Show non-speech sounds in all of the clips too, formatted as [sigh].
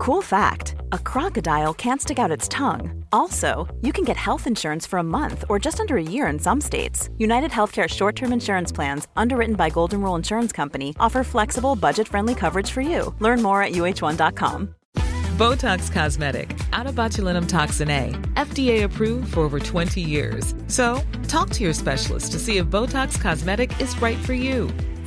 Cool fact a crocodile can't stick out its tongue. Also, you can get health insurance for a month or just under a year in some states. United Healthcare short term insurance plans, underwritten by Golden Rule Insurance Company, offer flexible, budget friendly coverage for you. Learn more at uh1.com. Botox Cosmetic, out of botulinum toxin A, FDA approved for over 20 years. So, talk to your specialist to see if Botox Cosmetic is right for you.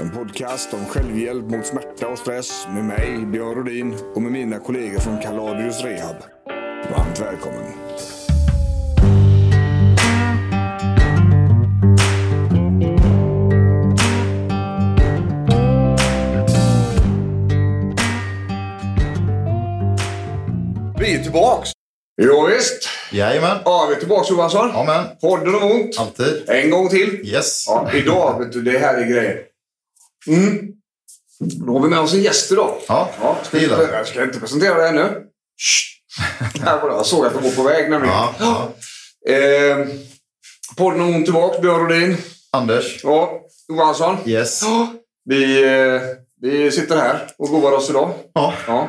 En podcast om självhjälp mot smärta och stress med mig, Björn Rodin och med mina kollegor från Kaladius Rehab. Varmt välkommen. Vi är tillbaks! Jo, visst. Jajamän. Ja, vi är tillbaks Johansson. Amen. Podden om ont. Alltid. En gång till. Yes. Ja, idag, vet du, det här är grejer. Mm. Då har vi med oss en gäst idag. Ja, Ja, det gillar jag. jag ska inte presentera det ännu. Var det. Jag såg att de var på väg nämligen. Ja, ja. Eh, podden om ont tillbaka. Björn Rodin. Anders. Ja, Johansson. Yes. Ja, vi, eh, vi sitter här och goar oss idag. Ja, Ja.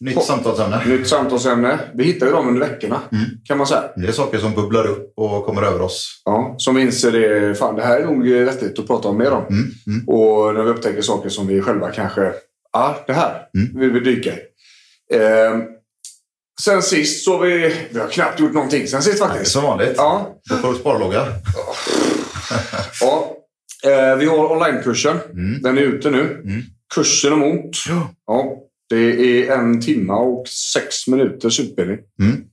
Nytt samtalsämne. Nytt samtalsämne. Vi hittar ju dem under veckorna, Mm. kan man säga. Det är saker som bubblar upp och kommer över oss. Ja, som vi inser det, fan det här är nog vettigt att prata om mer om. Mm. Mm. Och när vi upptäcker saker som vi själva kanske, ja det här Mm. vill vi dyka i. Eh, sen sist så har vi, vi har knappt gjort någonting sen sist är faktiskt. som vanligt. Ja, Då får du sparlogga. [laughs] ja. Eh, vi har onlinekursen. Mm. Den är ute nu. Mm. Kursen om ont. Ja. Ja, det är en timme och sex minuters utbildning. Mm.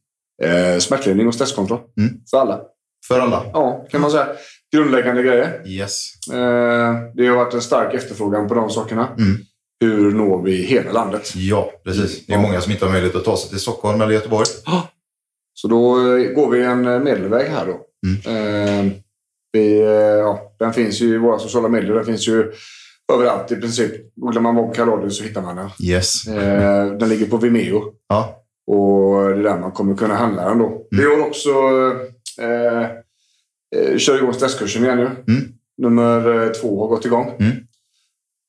Eh, smärtlindring och stresskontroll. Mm. För alla. För alla. Ja, kan man säga. Grundläggande grejer. Yes. Eh, det har varit en stark efterfrågan på de sakerna. Mm. Hur når vi hela landet? Ja, precis. Det är många som inte har möjlighet att ta sig till Stockholm eller Göteborg. Så då eh, går vi en medelväg här då. Eh, vi, ja, den finns ju i våra sociala medier. Den finns ju överallt i princip. Googlar man Bob Kaladius så hittar man den. Yes. Eh, den ligger på Vimeo. Ja. Och det är där man kommer kunna handla den då. Vi har också eh, eh, kör igång stresskursen igen nu. Mm. Nummer eh, två har gått igång. Mm.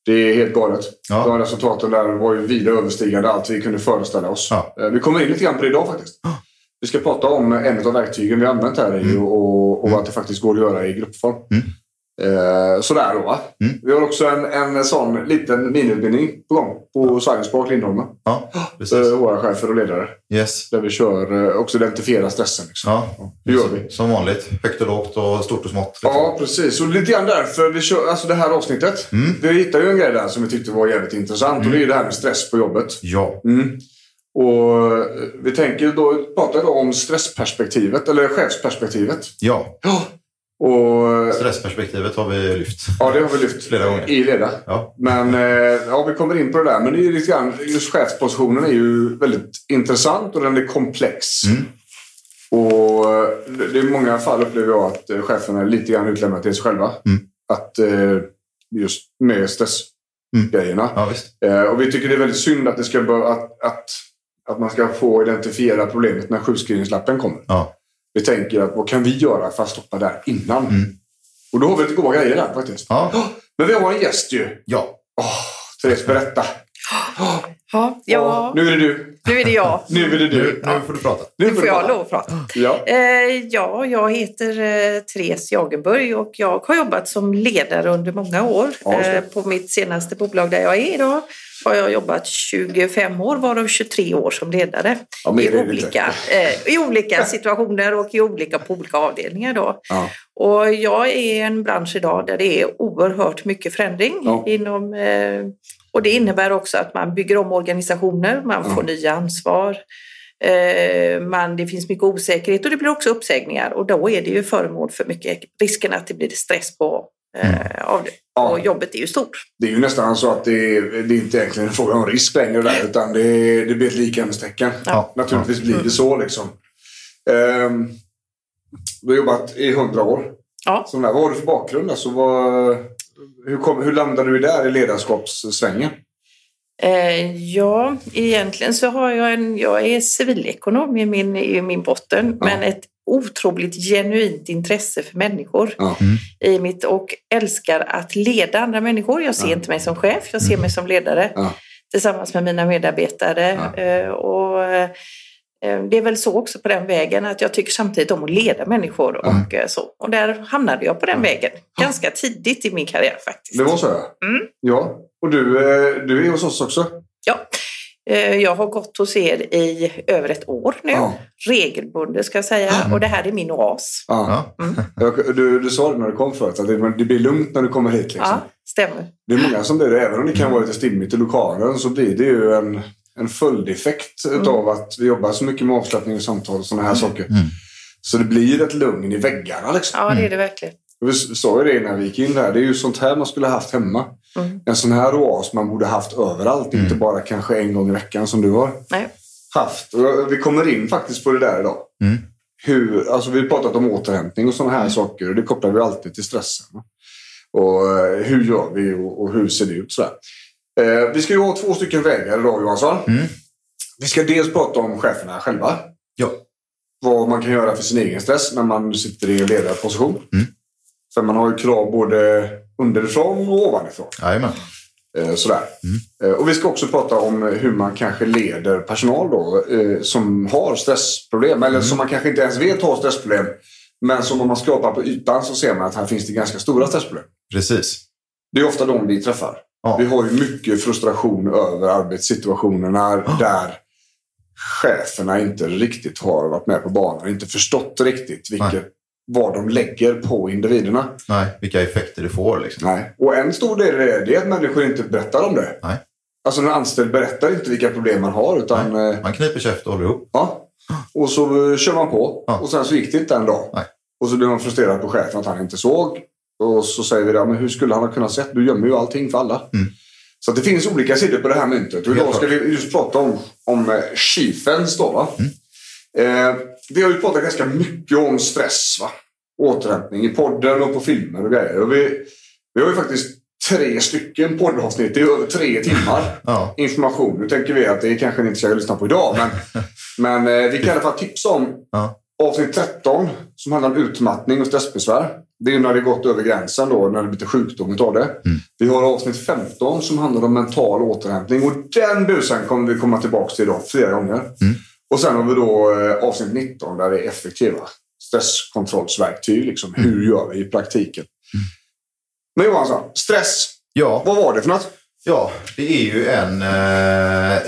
Det är helt galet. Ja. De resultaten där var ju vida överstigande allt vi kunde föreställa oss. Ja. Eh, Vi kommer in lite grann på det idag faktiskt. Vi ska prata om en av verktygen vi använt här i Mm. och, och att det faktiskt går att göra i gruppform. Mm. Eh, sådär då. Mm. Vi har också en, en sån liten miniutbildning på gång på Science Park Lindholmen. Ja, precis. För våra chefer och ledare. Yes. Där vi kör eh, också identifiera stressen. Liksom. Ja, det gör vi. Som vanligt. Högt och lågt och stort och smått. liksom. Ja, precis. Och lite grann därför vi kör alltså det här avsnittet. Mm. Vi hittade ju en grej där som vi tyckte var jävligt intressant. Och det är ju det här med stress på jobbet. Ja. Mm. Och eh, vi tänker då, prata då om stressperspektivet, eller chefsperspektivet. Ja. Och Stressperspektivet har vi lyft. ja, det har vi lyft Flera gånger. i leda. Ja. Men eh, ja, vi kommer in på det där. Men det är lite grann, just chefspositionen är ju väldigt intressant och den är komplex. Mm. Och eh, det är många fall upplever jag att eh, cheferna är lite grann utlämnade till sig själva. Mm. Att just med stressgrejerna. Ja, visst. Eh, och vi tycker det är väldigt synd att, det ska att, att, att man ska få identifiera problemet när sjukskrivningslappen kommer. Ja. Vi tänker att vad kan vi göra för att stoppa där innan? Mm. Och då har vi lite goda grejer där faktiskt. Ja. Men vi har en gäst ju. Ja. Åh, Therese, berätta. Ja, ja. Nu är det du. nu är det jag. Nu är det du. nu får du prata. Nu får du jag prata. lov att prata. Ja. Eh, ja, jag heter eh, Therese Jagenburg och jag har jobbat som ledare under många år. Eh, på mitt senaste bolag där jag är idag har jag jobbat 25 år, varav 23 år som ledare. Ja, I, olika, eh, I olika [laughs] situationer och i olika, på olika avdelningar. Då. Ja. Och jag är i en bransch idag där det är oerhört mycket förändring. Ja. Inom, eh, och det innebär också att man bygger om organisationer, man får nya ansvar. Eh, man, det finns mycket osäkerhet och det blir också uppsägningar och då är det ju föremål för mycket risken att det blir stress på eh, av det. Ja. Och jobbet är ju stort. Det är ju nästan så att det är, det är inte egentligen en fråga om risk längre där, utan det, är, det blir ett likhetstecken. Ja. Naturligtvis blir det så liksom. Ehm, du har jobbat i hundra år. Ja. Så där, vad har du för bakgrund? Alltså, vad, hur, kom, hur landade du där i ledarskapssvängen? Eh, ja, egentligen så har jag en... Jag är civilekonom i min, i min botten, Ja. men ett otroligt genuint intresse för människor Ja. i mitt och älskar att leda andra människor. Jag ser Ja. inte mig som chef, jag ser mig som ledare Ja. tillsammans med mina medarbetare. Ja. Eh, och, eh, det är väl så också på den vägen att jag tycker samtidigt om att leda människor och eh, så. Och där hamnade jag på den vägen ganska tidigt i min karriär faktiskt. Det var så ja. Mm. Ja. Och du, du är hos oss också? Ja, jag har gått hos er i över ett år nu. Ja. Regelbundet ska jag säga. Och det här är min oas. ja. Jag- Du, du sa det när du kom förut, att det, det blir lugnt när du kommer hit. Liksom. Ja, stämmer. Det är många som blir det. Även om det kan vara lite stimmigt i lokalen så blir det ju en, en följdeffekt utav att vi jobbar så mycket med avslappning och samtal och sådana här saker. Mm. Så det blir ett lugn i väggarna. Liksom. Ja, det är det verkligen. Vi sa ju det när vi gick in där. Det är ju sånt här man skulle haft hemma. Mm. En sån här oas man borde haft överallt. Inte bara kanske en gång i veckan som du har Nej. haft. Och vi kommer in faktiskt på det där idag. Mm. Hur, alltså vi har pratat om återhämtning och sådana här saker. Och det kopplar vi alltid till stressen. Och eh, hur gör vi och, och hur ser det ut? Sådär. Eh, vi ska ju ha två stycken vägar idag Johansson. Mm. Vi ska dels prata om cheferna själva. Ja. Vad man kan göra för sin egen stress när man sitter i en ledarposition. Mm. För man har ju krav både underifrån och ovanifrån. Jajamän. Eh, sådär. Eh, och vi ska också prata om hur man kanske leder personal då, eh, som har stressproblem. Eller som man kanske inte ens vet har stressproblem. Men som om man skrapar på ytan så ser man att här finns det ganska stora stressproblem. Precis. Det är ofta de vi träffar. Ja. Vi har ju mycket frustration över arbetssituationerna där cheferna inte riktigt har varit med på banan. Inte förstått riktigt vilket, Nej. Vad de lägger på individerna. Nej, vilka effekter det får liksom. Nej. Och en stor del i det är att människor inte berättar om det. Nej. Alltså en anställd berättar inte vilka problem man har. Utan, eh, Man kniper käft och håller ihop. ja. Och så eh, kör man på. Ja. Och sen så gick det inte en dag. Nej. Och så blir man frustrerad på chefen att han inte såg. Och så säger vi det, men hur skulle han ha kunnat sett? Du gömmer ju allting för alla. Mm. Så det finns olika sidor på det här myntet. Och idag ska vi just prata om, om eh, chiefens då. Mm. Eh, vi har ju pratat ganska mycket om stress. Va? Återhämtning i podden och på filmer och grejer. Och vi, vi har ju faktiskt tre stycken poddavsnitt i över tre timmar [laughs] Ja. information. Nu tänker vi att det kanske ni inte ska lyssna på idag. Men, [laughs] men eh, vi kan i alla fall tipsa om Ja. avsnitt 13 som handlar om utmattning och stressbesvär. Det är när det gått över gränsen då, när det blir sjukdom utav det. Vi har avsnitt 15 som handlar om mental återhämtning. Och den busen kommer vi komma tillbaka till idag flera gånger. Och sen har vi då eh, avsnitt 19 där det är effektiva stresskontrollsverktyg. Liksom. Hur gör vi i praktiken? Men Johansson, stress. Ja. Vad var det för något? Ja, det är ju en eh,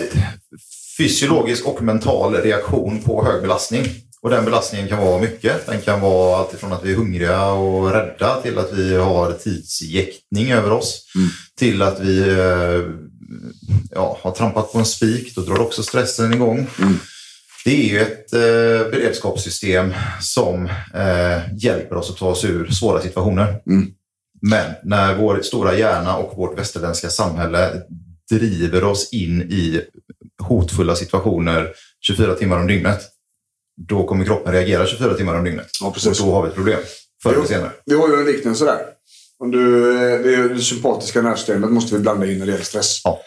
fysiologisk och mental reaktion på hög belastning. Och den belastningen kan vara mycket. Den kan vara alltifrån att vi är hungriga och rädda till att vi har tidsjäktning över oss. Till att vi eh, ja, har trampat på en spik. Då drar också stressen igång. Det är ju ett eh, beredskapssystem som eh, hjälper oss att ta oss ur svåra situationer. Men när vår stora hjärna och vårt västerländska samhälle driver oss in i hotfulla situationer 24 timmar om dygnet, då kommer kroppen reagera 24 timmar om dygnet. Ja, precis. Och då har vi ett problem. Förr eller senare. Vi har ju en liknelse där. Om du, eh, det, är det sympatiska nervsystemet måste vi blanda in när det gäller stress. Ja.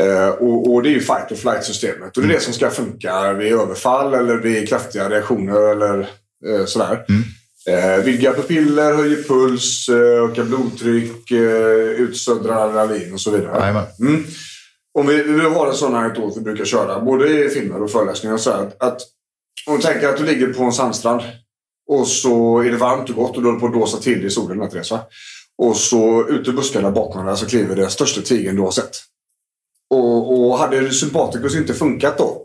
Eh, och, och det är ju fight or flight-systemet. Och det är det som ska funka vid överfall eller vid kraftiga reaktioner eller eh, sådär. Eh, vidgar pupiller, höjer puls, eh, ökar blodtryck, eh, utsöndrar adrenalin och så vidare. Mm. Om vi, vi har en sån här anekdot vi brukar köra, både i filmer och föreläsningar. Så här, att, om du tänker att du ligger på en sandstrand och så är det varmt och gott och du håller på att blåsa till i solen. Therese? Och så ute i buskarna bakom dig så kliver den största tigern du har sett. Och, och hade sympaticus inte funkat då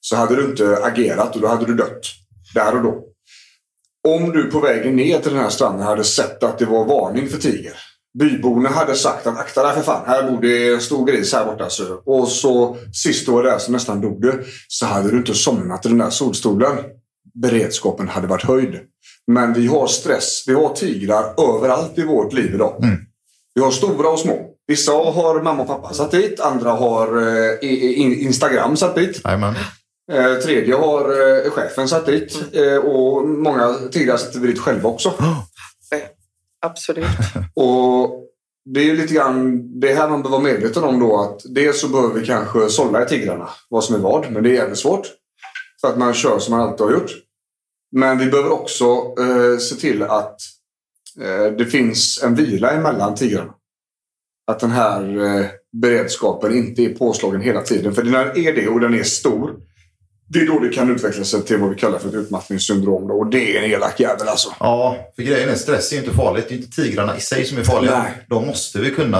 så hade du inte agerat och då hade du dött. Där och då. Om du på vägen ner till den här stranden hade sett att det var varning för tiger. Byborna hade sagt att akta dig för fan, här bor det en stor gris här borta. Så. Och så sist du var där så nästan dog du. Så hade du inte somnat i den där solstolen. Beredskapen hade varit höjd. Men vi har stress. Vi har tigrar överallt i vårt liv idag. Mm. Vi har stora och små. Vissa har mamma och pappa satt dit. Andra har eh, Instagram satt dit. Jajamän. Eh, tredje har eh, chefen satt dit. Eh, och många tigrar sätter vi dit själva också. [gasps] Eh, Absolut. [laughs] Och det är ju lite grann det här man behöver vara medveten om då att dels så behöver vi kanske sålla i tigrarna, vad som är vad, men det är jävligt svårt. För att man kör som man alltid har gjort. Men vi behöver också eh, se till att eh, det finns en vila emellan tigrarna. Att den här eh, beredskapen inte är påslagen hela tiden. För när är det och den är stor, det är då det kan utveckla sig till vad vi kallar för ett utmattningssyndrom. Då. Och det är en elak jävel alltså. Ja, för grejen är stress är ju inte farligt. Det är inte tigrarna i sig som är farliga. Nej. De måste vi kunna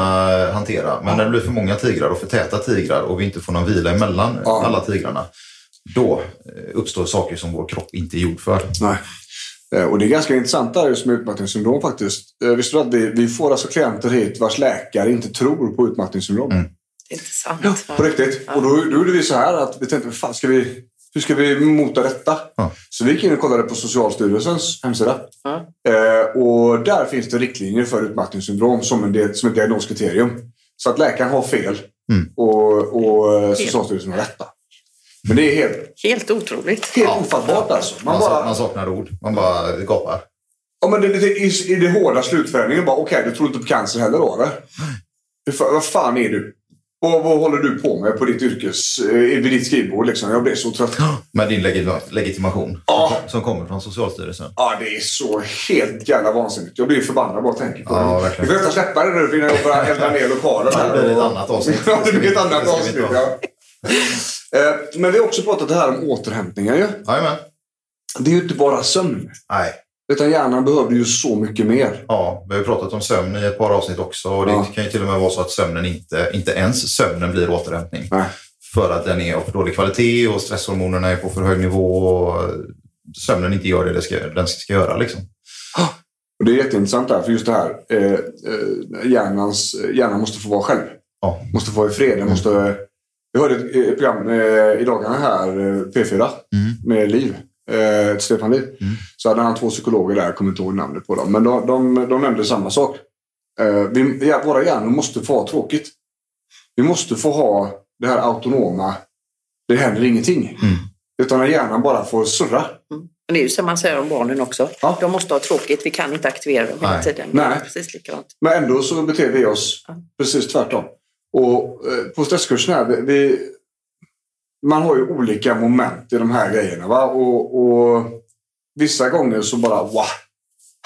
hantera. Men när det blir för många tigrar och för täta tigrar och vi inte får någon vila emellan Ja. alla tigrarna. Då eh, uppstår saker som vår kropp inte är gjord för. Nej. Eh, Och det är ganska intressant där just med utmattningssyndrom faktiskt. Eh, Visste du att vi, vi får alltså klienter hit vars läkare inte tror på utmattningssyndrom? Mm. Det är inte sant. På riktigt. Och då, då gjorde vi så här att vi tänkte, vad fan ska vi, hur ska vi mota detta? Ja. Så vi gick in och kollade på Socialstyrelsens hemsida. Ja. Eh, och där finns det riktlinjer för utmattningssyndrom som, en som ett diagnoskriterium. Så att läkaren har fel Mm. och, och Socialstyrelsen har rätta. Men det är helt, Helt otroligt. helt ofattbart alltså. Man Man, bara, man saknar ord. Man bara gapar. Ja, men det, det, i, I det hårda slutförändringen bara, okej, du tror inte på cancer heller då, eller? Hur Vad fan är du? Och vad håller du på med på ditt yrkes, eh, vid ditt skrivbord? Liksom? Jag blir så trött. Med din legit- legitimation. Ja. Som kommer från Socialstyrelsen. Ja, det är så helt jävla vansinnigt. Jag blir förbannad bara jag tänker på Ja, det. verkligen. Vi får nästan släppa det nu innan jag börjar elda ner lokalen. [laughs] Ja, det blir ett annat avsnitt. ja, det blir ett annat avsnitt. Ja. Eh, Men vi har också pratat det här om återhämtningen. ju. Jajamän. Det är ju inte bara sömn. Nej. Utan hjärnan behöver ju så mycket mer. Ja, vi har ju pratat om sömn i ett par avsnitt också. Och det Ja. kan ju till och med vara så att sömnen inte, inte ens sömnen blir återhämtning. Nej. För att den är av för dålig kvalitet och stresshormonerna är på för hög nivå. Och sömnen inte gör det den ska, den ska göra. Liksom. Och det är jätteintressant där, för just det här. Eh, eh, hjärnans, hjärnan måste få vara själv. Ja. Måste få vara i fred. Den måste, jag hörde ett, ett program eh, i dagarna här, eh, P4, Mm. med Liv. Eh, Stefan Liv. Mm. Så hade han två psykologer där, jag kommer inte ihåg namnet på dem. Men de, de, de nämnde samma sak. Eh, vi, våra hjärnor måste få ha tråkigt. Vi måste få ha det här autonoma, det händer ingenting. Mm. Utan när hjärnan bara får surra. Men det är ju som man säger om barnen också. Ja. De måste ha tråkigt. Vi kan inte aktivera dem hela Nej. tiden. Nej. precis likadant. Men ändå så beter vi oss Ja. precis tvärtom. Och eh, på stresskursen här, vi, vi, man har ju olika moment i de här grejerna. Va? Och, och vissa gånger så bara, wow,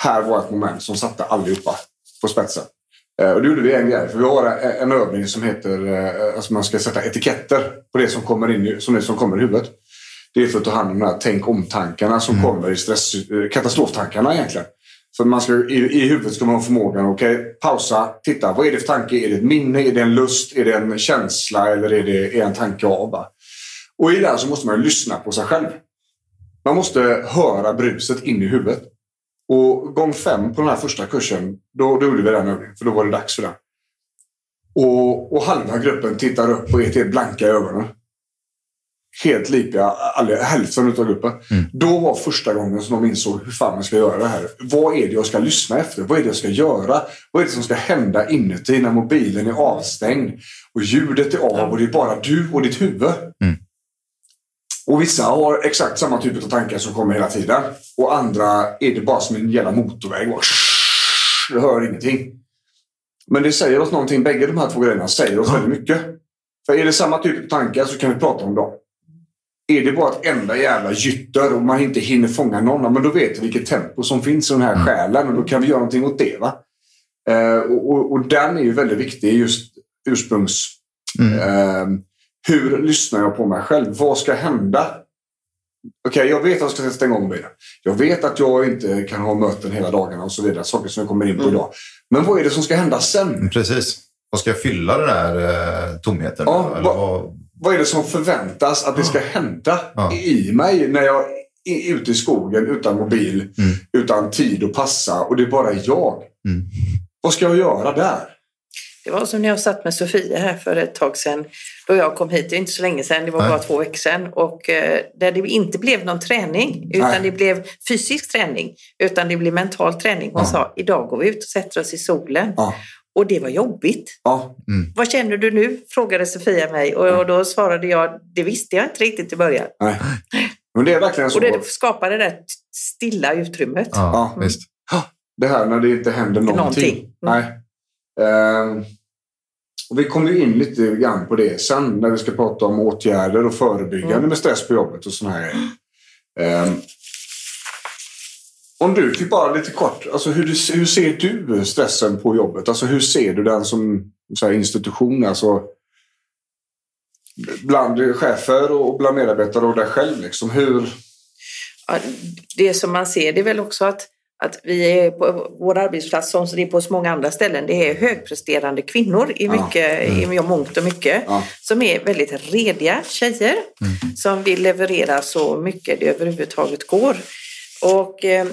här var ett moment som satte allihopa på spetsen. Eh, och då gjorde vi en grej, för vi har en, en övning som heter, eh, alltså man ska sätta etiketter på det som kommer, in, som det som kommer i huvudet. Det är för att ta hand om de här tänk om-tankarna som kommer i stress, katastroftankarna egentligen. För man ska, i, I huvudet ska man ha förmågan att okay, pausa, titta. Vad är det för tanke? Är det ett minne? Är det en lust? Är det en känsla? Eller är det är en tanke av? Va? Och i det här så måste man ju lyssna på sig själv. Man måste höra bruset in i huvudet. Och gång fem på den här första kursen, då, då gjorde vi den övningen. För då var det dags för den. Och, och halva gruppen tittar upp och är helt blanka i ögonen. Helt alla, hälften av gruppen. Då var första gången som de insåg hur fan man ska göra det här. Vad är det jag ska lyssna efter? Vad är det jag ska göra? Vad är det som ska hända inuti när mobilen är avstängd? Och ljudet är av och det är bara du och ditt huvud. Och vissa har exakt samma typ av tankar som kommer hela tiden. Och andra är det bara som en jävla motorväg. [laughs] Du hör ingenting. Men det säger oss någonting. Bägge de här två grejerna säger oss väldigt mycket. För är det samma typ av tankar så kan vi prata om dem. Är det bara ett enda jävla gytter och man inte hinner fånga någon, men då vet vi vilket tempo som finns i den här själen och då kan vi göra någonting åt det. Va? Eh, och, och, och den är ju väldigt viktig, just ursprungs... Mm. Eh, hur lyssnar jag på mig själv? Vad ska hända? Okej, jag vet att jag ska stänga av mobilen. Jag vet att jag inte kan ha möten hela dagarna och så vidare. Saker som jag kommer in på idag. Men vad är det som ska hända sen? Mm, Precis. Vad ska jag fylla den här eh, tomheten med? Ja, Eller vad- vad, är det som förväntas att det ska hända Ja. i mig när jag är ute i skogen utan mobil, Mm. utan tid att passa och det är bara jag? Mm. Vad ska jag göra där? Det var som när jag satt med Sofia här för ett tag sedan. Då jag kom hit, det är inte så länge sedan, det var Nej. bara två veckor sedan. Och eh, där det inte blev någon träning, utan Nej. det blev fysisk träning. Utan det blev mental träning. Hon Ja. sa, idag går vi ut och sätter oss i solen. Ja. Och det var jobbigt. Ja. Vad känner du nu? frågade Sofia mig. Och, och då svarade jag, det visste jag inte riktigt i början. Nej. Men det är verkligen så. Och det skapade det där stilla utrymmet. Ja, Ja. visst. Det här när det inte händer någonting. Någonting. Mm. Nej. Ehm, och vi kommer ju in lite grann på det sen när vi ska prata om åtgärder och förebyggande Mm. med stress på jobbet och sådana här grejer. Om du fick bara lite kort, alltså hur, hur ser du stressen på jobbet? Alltså hur ser du den som så här, institution? Alltså, bland chefer och bland medarbetare och dig själv. Liksom. Hur, Ja, det som man ser det är väl också att, att vi är på vår arbetsplats som det är på så många andra ställen. Det är högpresterande kvinnor i, Ja. mycket, i mångt och mycket. Ja. Som är väldigt rediga tjejer. Mm. Som vill leverera så mycket det överhuvudtaget går. Och eh,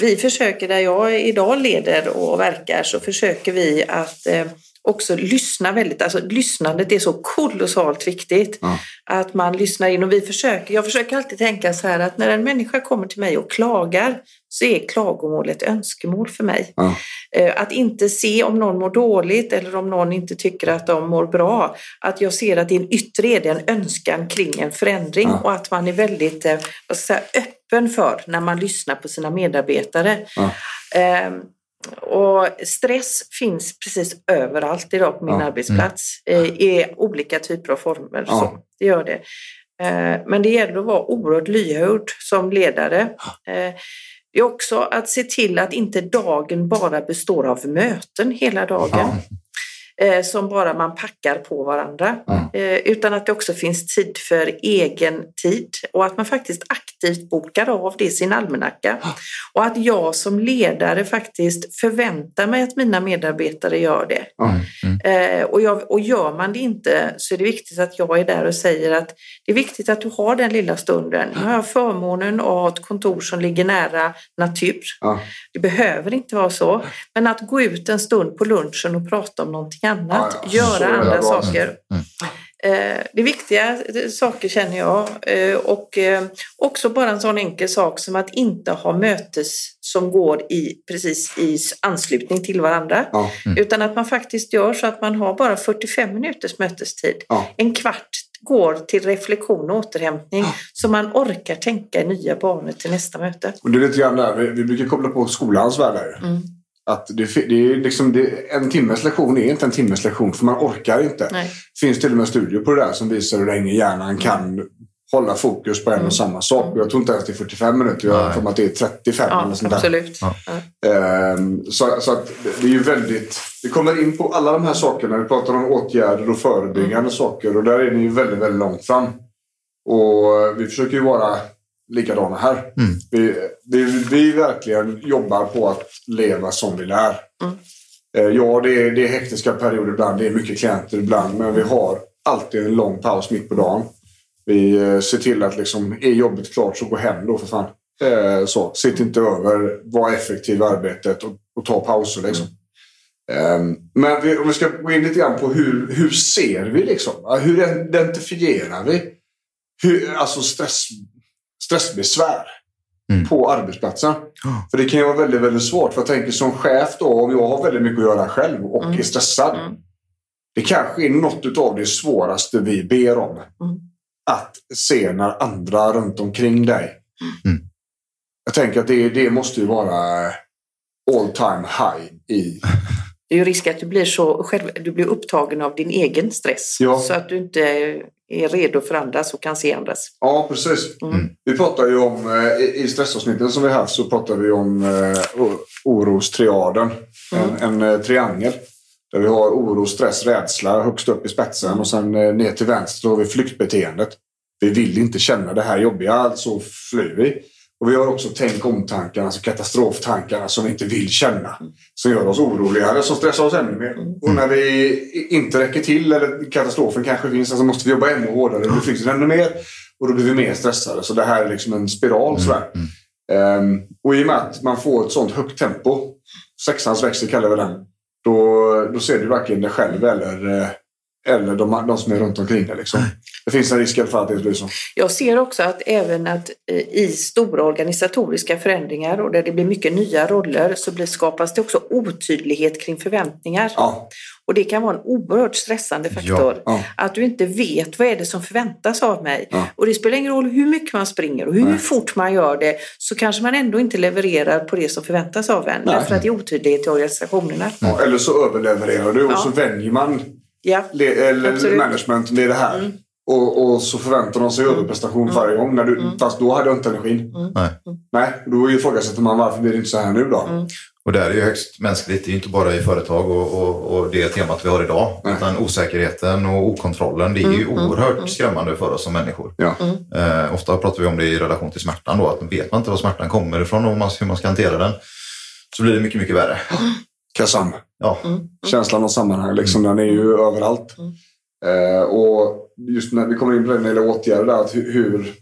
vi försöker, där jag idag leder och verkar, så försöker vi att eh, också lyssna väldigt, alltså lyssnandet är så kolossalt viktigt. Ja. Att man lyssnar in och vi försöker, jag försöker alltid tänka så här att när en människa kommer till mig och klagar så är klagomål ett önskemål för mig. Ja. Eh, Att inte se om någon mår dåligt eller om någon inte tycker att de mår bra. Att jag ser att är en yttre är det en önskan kring en förändring Ja. och att man är väldigt eh, säga, öppen för när man lyssnar på sina medarbetare. Ja. Ehm, och stress finns precis överallt idag på min Ja. arbetsplats eh, i olika typer av former. Ja. Så, det gör det. Eh, Men det gäller att vara oerhört lyhörd som ledare. Eh, Det är också att se till att inte dagen bara består av möten hela dagen. Eh, Som bara man packar på varandra. Ja. Eh, Utan att det också finns tid för egen tid. Och att man faktiskt aktivt bokar av det i sin almanacka. Och att jag som ledare faktiskt förväntar mig att mina medarbetare gör det. Ja. Eh, och, jag, och gör man det inte så är det viktigt att jag är där och säger att det är viktigt att du har den lilla stunden. Nu har jag förmånen att ha ett kontor som ligger nära natur. Det behöver inte vara så. Men att gå ut en stund på lunchen och prata om någonting annat. Ja, ja. Göra andra saker. Eh, Det viktiga saker känner jag. Eh, Och eh, också bara en sån enkel sak som att inte ha mötes som går i, precis i anslutning till varandra. Ja. Utan att man faktiskt gör så att man har bara 45 minuters mötestid. En kvart går till reflektion och återhämtning så man orkar tänka i nya banor till nästa möte. Och det är lite grann där, vi, vi brukar koppla på skolans värld här. Mm. Att det, det är liksom, det, en timmes lektion är inte en timmes lektion för man orkar inte. Nej. Det finns till och med studier på det där som visar hur länge hjärnan kan hålla fokus på en Mm. och samma sak. Och Jag tror inte ens det är 45 minuter. Jag har mig att det är 35 Ja, eller sånt där. absolut. Ja. Ja. Ehm, så, så att det är ju väldigt... Vi kommer in på alla de här sakerna. Vi pratar om åtgärder och förebyggande Mm. saker. Och där är ni ju väldigt, väldigt långt fram. Och vi försöker ju vara likadana här. Mm. Vi, vi, vi verkligen jobbar på att leva som vi lär. Mm. Eh, Ja, det är, det är hektiska perioder ibland. Det är mycket klienter ibland. Men vi har alltid en lång paus mitt på dagen. Vi eh, ser till att liksom, är jobbet klart så gå hem då för fan. Eh, så. Sitt inte över, var effektiv i arbetet och, och ta pauser. Liksom. Ehm, men vi, om vi ska gå in lite grann på hur, hur ser vi liksom? Hur identifierar vi hur, alltså stress, stressbesvär Mm. på arbetsplatsen? Ja. För det kan ju vara väldigt, väldigt svårt. För jag tänker som chef då, om jag har väldigt mycket att göra själv och Mm. är stressad. Mm. Det kanske är något av det svåraste vi ber om. Mm. Att se när andra runt omkring dig. Mm. Jag tänker att det, det måste ju vara all time high i... Det är ju risk att du blir, så själv, du blir upptagen av din egen stress. Ja. Så att du inte är redo för andras och kan se andras. Ja, precis. Mm. Vi pratar ju om, eh, i stressavsnitten som vi har haft så pratar vi om eh, orostriaden. Mm. En, en eh, triangel. Där vi har oro, stress, rädsla högst upp i spetsen och sen ner till vänster har vi flyktbeteendet. Vi vill inte känna det här jobbiga, alltså flyr vi. Och vi har också tänk om-tankarna, alltså katastroftankarna som vi inte vill känna. Som gör oss oroligare, som stressar oss ännu mer. Och när vi inte räcker till, eller katastrofen kanske finns, alltså måste vi jobba ännu hårdare. Då blir flykten ännu mer. Och då blir vi mer stressade. Så det här är liksom en spiral. Sådär. Ehm, och i och med att man får ett sånt högt tempo, sexans växel kallar vi den, då, då ser du varken dig själv eller, eh, eller de, de som är runt omkring dig. Liksom. Det finns en risk fall att det blir så. Jag ser också att även att i stora organisatoriska förändringar och där det blir mycket nya roller så blir, skapas det också otydlighet kring förväntningar. Ja, Och det kan vara en oerhört stressande faktor. Ja. Att du inte vet vad är det som förväntas av mig. Ja. Och det spelar ingen roll hur mycket man springer och hur Nej. fort man gör det så kanske man ändå inte levererar på det som förväntas av en. Nej. Därför att det är otydlighet i organisationerna. ja, eller så överlevererar du och Ja. så vänjer man Ja, le, eller Absolut. management med det här. Och, och så förväntar de sig överprestation varje gång. När du, Fast då hade jag inte energin. Nej. Nej, då ifrågasätter man varför blir det inte så här nu då? Och det är ju högst mänskligt. Det är ju inte bara i företag och, och, och det temat vi har idag. Nej. Utan osäkerheten och okontrollen, det är ju oerhört skrämmande för oss som människor. Ja. Eh, ofta pratar vi om det i relation till smärtan då. Att vet man inte var smärtan kommer ifrån och hur man ska hantera den så blir det mycket, mycket värre. Kasam. Ja, Känslan av sammanhang, liksom, den är ju överallt. Eh, och just när vi kommer in på det när det gäller åtgärder, där, att hur,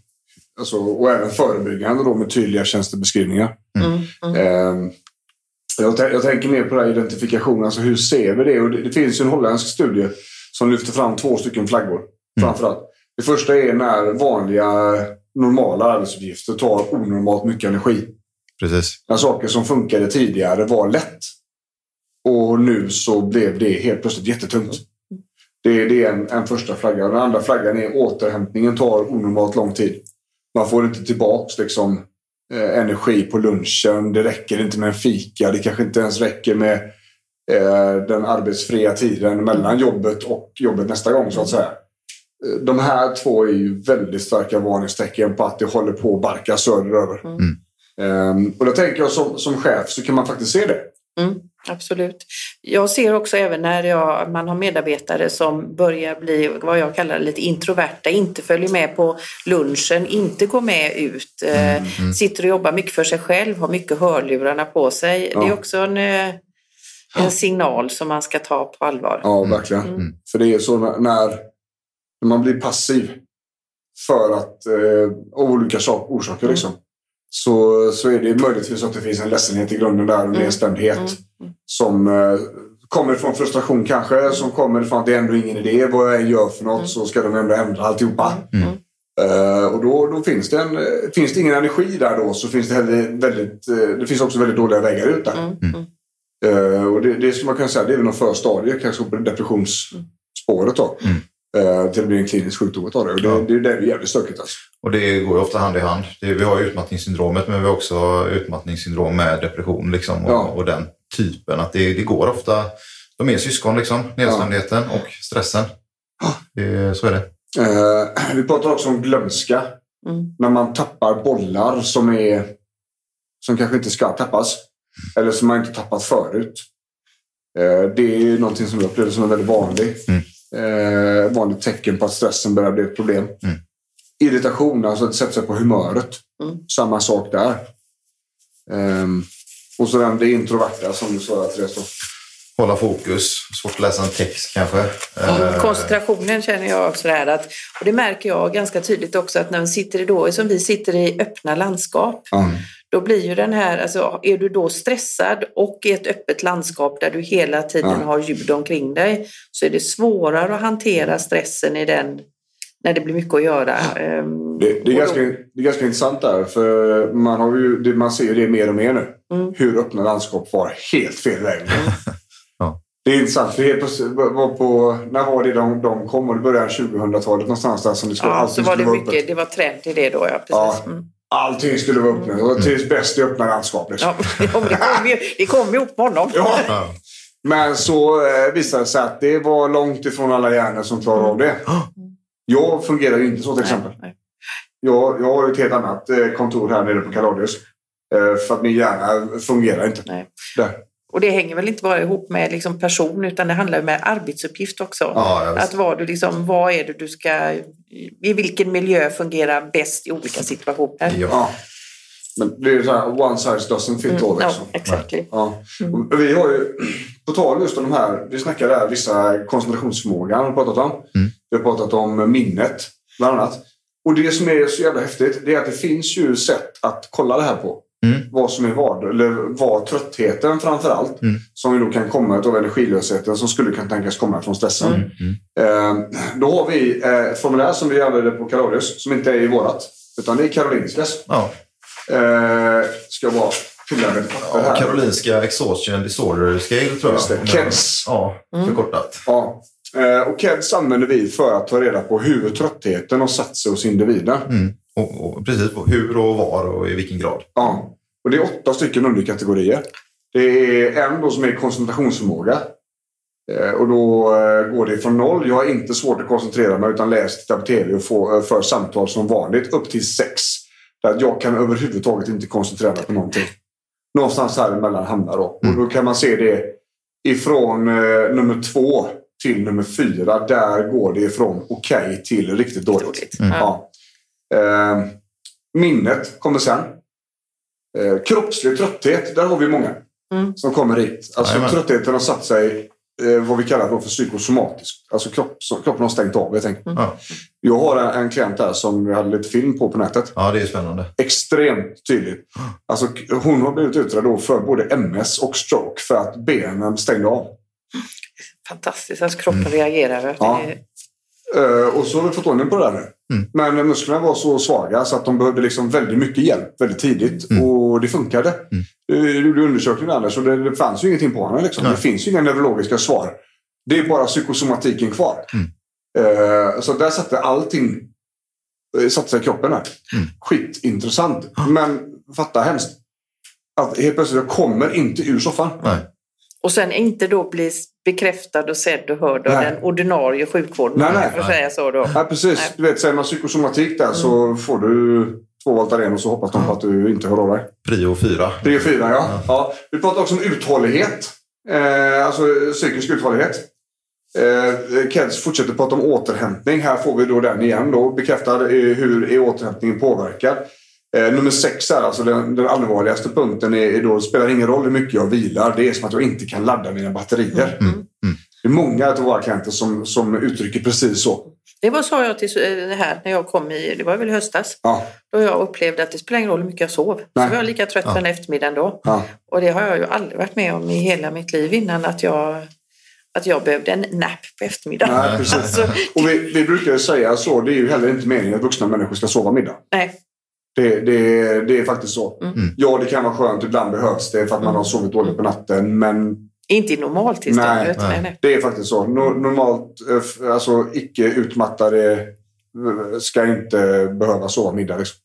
alltså, och även förebyggande då med tydliga tjänstebeskrivningar. Eh, jag, jag tänker mer på det här identifikationen, alltså hur ser vi det? Och det, det finns ju en holländsk studie som lyfter fram två stycken flaggor. Framförallt. Det första är när vanliga normala arbetsuppgifter tar onormalt mycket energi. precis. När saker som funkade tidigare var lätt. Och nu så blev det helt plötsligt jättetungt. Det, det är en, en första flagga. Den andra flaggan är återhämtningen tar onormalt lång tid. Man får inte tillbaks liksom, eh, energi på lunchen. Det räcker inte med en fika. Det kanske inte ens räcker med eh, den arbetsfria tiden mellan jobbet och jobbet nästa gång så att säga. Eh, De här två är ju väldigt starka varningstecken på att det håller på att barka söderöver. Ehm, och då tänker jag som, som chef så kan man faktiskt se det. Mm, absolut. Jag ser också även när jag, man har medarbetare som börjar bli vad jag kallar lite introverta, inte följer med på lunchen, inte går med ut, eh, sitter och jobbar mycket för sig själv, har mycket hörlurarna på sig. Det är Ja. också en, eh, en signal som man ska ta på allvar. Ja, verkligen. För det är så när, när man blir passiv för att, eh, av olika sak, orsaker liksom, så, så är det möjligtvis att det finns en ledsenhet i grunden där, en nedstämdhet som eh, kommer från frustration kanske, som kommer från att det är ändå ingen idé. Vad jag gör för något så ska de ändå ändra alltihopa. Eh, och då, då finns, det en, finns det ingen energi där då så finns det heller väldigt, eh, det finns också väldigt dåliga vägar ut där. Eh, och det, det skulle man kunna säga, det är väl någon förstadie kanske på depressionsspåret då. Eh, till att bli en klinisk sjukdom utav det. Och det, Ja. det, det är jävligt stökigt alltså. Och det går ju ofta hand i hand. Det, vi har ju utmattningssyndromet men vi har också utmattningssyndrom med depression liksom, och, Ja. och den typen. Att det, det går ofta. De är syskon liksom, nedstämdheten och stressen. Det, så är det. Eh, vi pratar också om glömska. Mm. När man tappar bollar som, är, som kanske inte ska tappas. Eller som man inte tappat förut. Eh, det är någonting som jag upplever som en väldigt vanlig, eh, vanligt tecken på att stressen börjar bli ett problem. Mm. Irritation, alltså att sätta sig på humöret. Mm. Samma sak där. Ehm, och så den, det introverta som du sa, Therese. Hålla fokus, svårt att läsa en text kanske. Eh, Koncentrationen känner jag också där att, och det märker jag ganska tydligt också att när vi sitter då, som vi sitter i öppna landskap, Ja. då blir ju den här, alltså är du då stressad och i ett öppet landskap där du hela tiden Ja. har ljud omkring dig så är det svårare att hantera stressen i den, när det blir mycket att göra. Ehm, Det, det, är ganska, det är ganska intressant där, för man, har ju, man ser ju det mer och mer nu. Mm. Hur öppna landskap var helt fel väg. Det är intressant, för helt plötsligt var på, när var det de, de kom? Och det började 2000-talet någonstans där som det skulle, Ja, så allting var skulle det vara mycket, öppet. det var trend i det då, ja. Precis. Ja. Mm. Allting skulle vara öppet. Och det trivs bäst i öppna landskap. Liksom. Ja, [laughs] det kom ju, det kom ju upp med honom. Ja. Men så eh, visade det sig att det var långt ifrån alla hjärnor som klarar av det. Jag fungerar ju inte så till exempel. Nej, Jag, jag har ju ett helt annat eh, kontor här nere på Kaladius. Eh, För att min hjärna fungerar inte. nej. Där. Och det hänger väl inte bara ihop med liksom person utan det handlar ju med arbetsuppgift också. Ja, att vad, du liksom, vad är det du ska... I vilken miljö fungerar bäst i olika situationer? Ja. Men det är ju så här, one size doesn't fit all. Mm, ja, Liksom. exactly. Ja. Och vi har ju, på tal just om de här, vi snackar där vissa koncentrationsförmågan har vi pratat om. Vi har pratat om minnet, bland annat. Och det som är så jävla häftigt, det är att det finns ju sätt att kolla det här på. Mm. Vad som är vad. Eller vad tröttheten framför allt. Mm. Som då kan komma av energilösheten som skulle kunna tänkas komma från stressen. Mm. Eh, då har vi eh, ett formulär som vi använder på Kalorius som inte är i vårat. Utan det är Karolinskas. Ja. Eh, ska jag bara pilla med papper Ja, här. Karolinska Exhaustion Disorder Scale tror jag. Just det, KEDS. Ja, förkortat. Ja. Eh, och KEDS använder vi för att ta reda på hur tröttheten har satt sig hos individen. Mm. Och, och precis hur och var och i vilken grad. Ja. Och det är åtta stycken underkategorier. Det är en då som är koncentrationsförmåga. Eh, och då eh, går det från noll. Jag har inte svårt att koncentrera mig utan läser, tittar på tv och får, för samtal som vanligt. Upp till sex. Där jag kan överhuvudtaget inte koncentrera mig på någonting. Någonstans här emellan hamnar då. Och då kan man se det ifrån eh, nummer två till nummer fyra. Där går det ifrån okej till riktigt dåligt. Dåligt. Ja. Eh, minnet kommer sen. Eh, kroppslig trötthet, där har vi många Mm. som kommer hit. Alltså tröttheten har satt sig eh, vad vi kallar då för psykosomatiskt. Alltså kropp, kroppen har stängt av helt enkelt. Ja. Jag har en, en klient där som vi hade lite film på på nätet. ja, det är spännande. Extremt tydligt. Alltså, k- hon har blivit utredd då för både MS och stroke för att benen stängde av. Fantastiskt att kroppen reagerar. Ja. Är- Eh, och så har vi fått ordning på det där nu. Mm. Men musklerna var så svaga så att de behövde liksom väldigt mycket hjälp väldigt tidigt. Mm. Och det funkade. Mm. Du gjorde undersökningen Anders och det, det fanns ju ingenting på henne. Liksom. Det finns ju inga neurologiska svar. Det är bara psykosomatiken kvar. Mm. Eh, så där satte allting eh, satte sig i kroppen. Här. Mm. Skitintressant. Men fatta hemskt. Att helt plötsligt jag kommer inte ur soffan. Nej. Och sen inte då bli bekräftad och sedd och hörd av Nej. den ordinarie sjukvården. Nej, nej. får säga så då. Ja, precis. Nej. Du vet, säger man psykosomatik där så får du två Voltaren och så hoppas de på att du inte hör av dig. Prio 4. Tre och fyra, ja. ja. Vi pratar också om uthållighet. Eh, alltså psykisk uthållighet. Eh, Keds fortsätter prata om återhämtning. Här får vi då den igen. Då, bekräftad eh, hur är återhämtningen påverkad. Eh, nummer sex är alltså den, den allvarligaste punkten. Är, är då, det spelar ingen roll hur mycket jag vilar. Det är som att jag inte kan ladda mina batterier. Det är många av våra klienter som, som uttrycker precis så. Det var så jag till eh, det här när jag kom i, det var väl i höstas. Ja, Då jag upplevde att det spelar ingen roll hur mycket jag sov. Nej. Så var jag lika trött Ja. den eftermiddagen då. ja. Och det har jag ju aldrig varit med om i hela mitt liv innan att jag, att jag behövde en nap på eftermiddagen. Nej, precis. [laughs] Alltså, Och vi, vi brukar ju säga så. Det är ju heller inte meningen att vuxna människor ska sova middag. nej. Det, det, det är faktiskt så. Mm. Ja, det kan vara skönt. Ibland behövs det för att man har sovit dåligt på natten. Men Inte i normaltillståndet. Nej, Nej, nej. det är faktiskt så. No, normalt, eh, alltså icke utmattade eh, ska inte behöva sova middag. Liksom.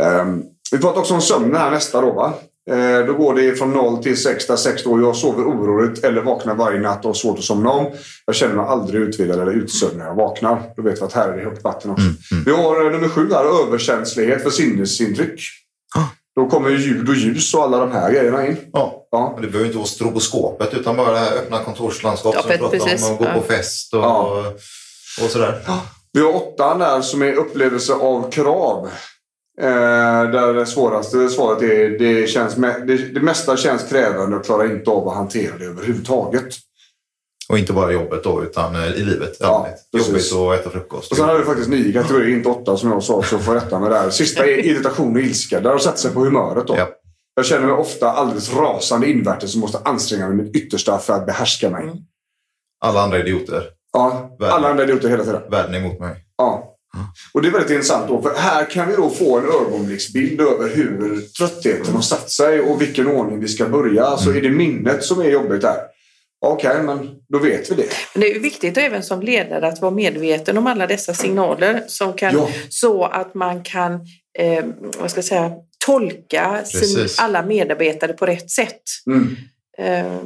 Ehm, vi pratar också om sömnen här nästa då. Va? Eh, då går det från 0 till 6 där 6 då jag sover oroligt eller vaknar varje natt och har svårt att somna om. Jag känner mig aldrig utvilad eller utsövd när jag vaknar. Då vet vi att här är det högt vatten också. Vi har eh, nummer sju här, överkänslighet för sinnesintryck. Då kommer ljud och ljus och alla de här grejerna in. Ja. Ja. Det behöver inte vara stroboskopet utan bara det här öppna kontorslandskap som vi pratade precis. om. Och gå Ja. på fest och, Ja. och sådär. Vi har åttan där som är upplevelse av krav. Eh, där det svåraste svaret är det, känns det, det mesta känns krävande och klarar inte av att hantera det överhuvudtaget. Och inte bara jobbet då utan eh, i livet. Ja. Jobbigt att äta frukost. Och sen har vi faktiskt nio kategorier, inte åtta som jag sa, så får rätta det här. Sista är irritation och ilska. Där har satt sig på humöret då. Ja. Jag känner mig ofta alldeles rasande invärtes och måste anstränga mig mitt yttersta för att behärska mig. Alla andra idioter. Ja, Världen. alla andra idioter hela tiden. Världen är emot mig. Ja. Och det är väldigt intressant då, för här kan vi då få en ögonblicksbild över hur tröttheten har satt sig och vilken ordning vi ska börja. Alltså är det minnet som är jobbigt här? Okej, men då vet vi det. Men det är ju viktigt även som ledare att vara medveten om alla dessa signaler som kan, Ja. så att man kan eh, vad ska jag säga, tolka sin, alla medarbetare på rätt sätt. Mm. Eh,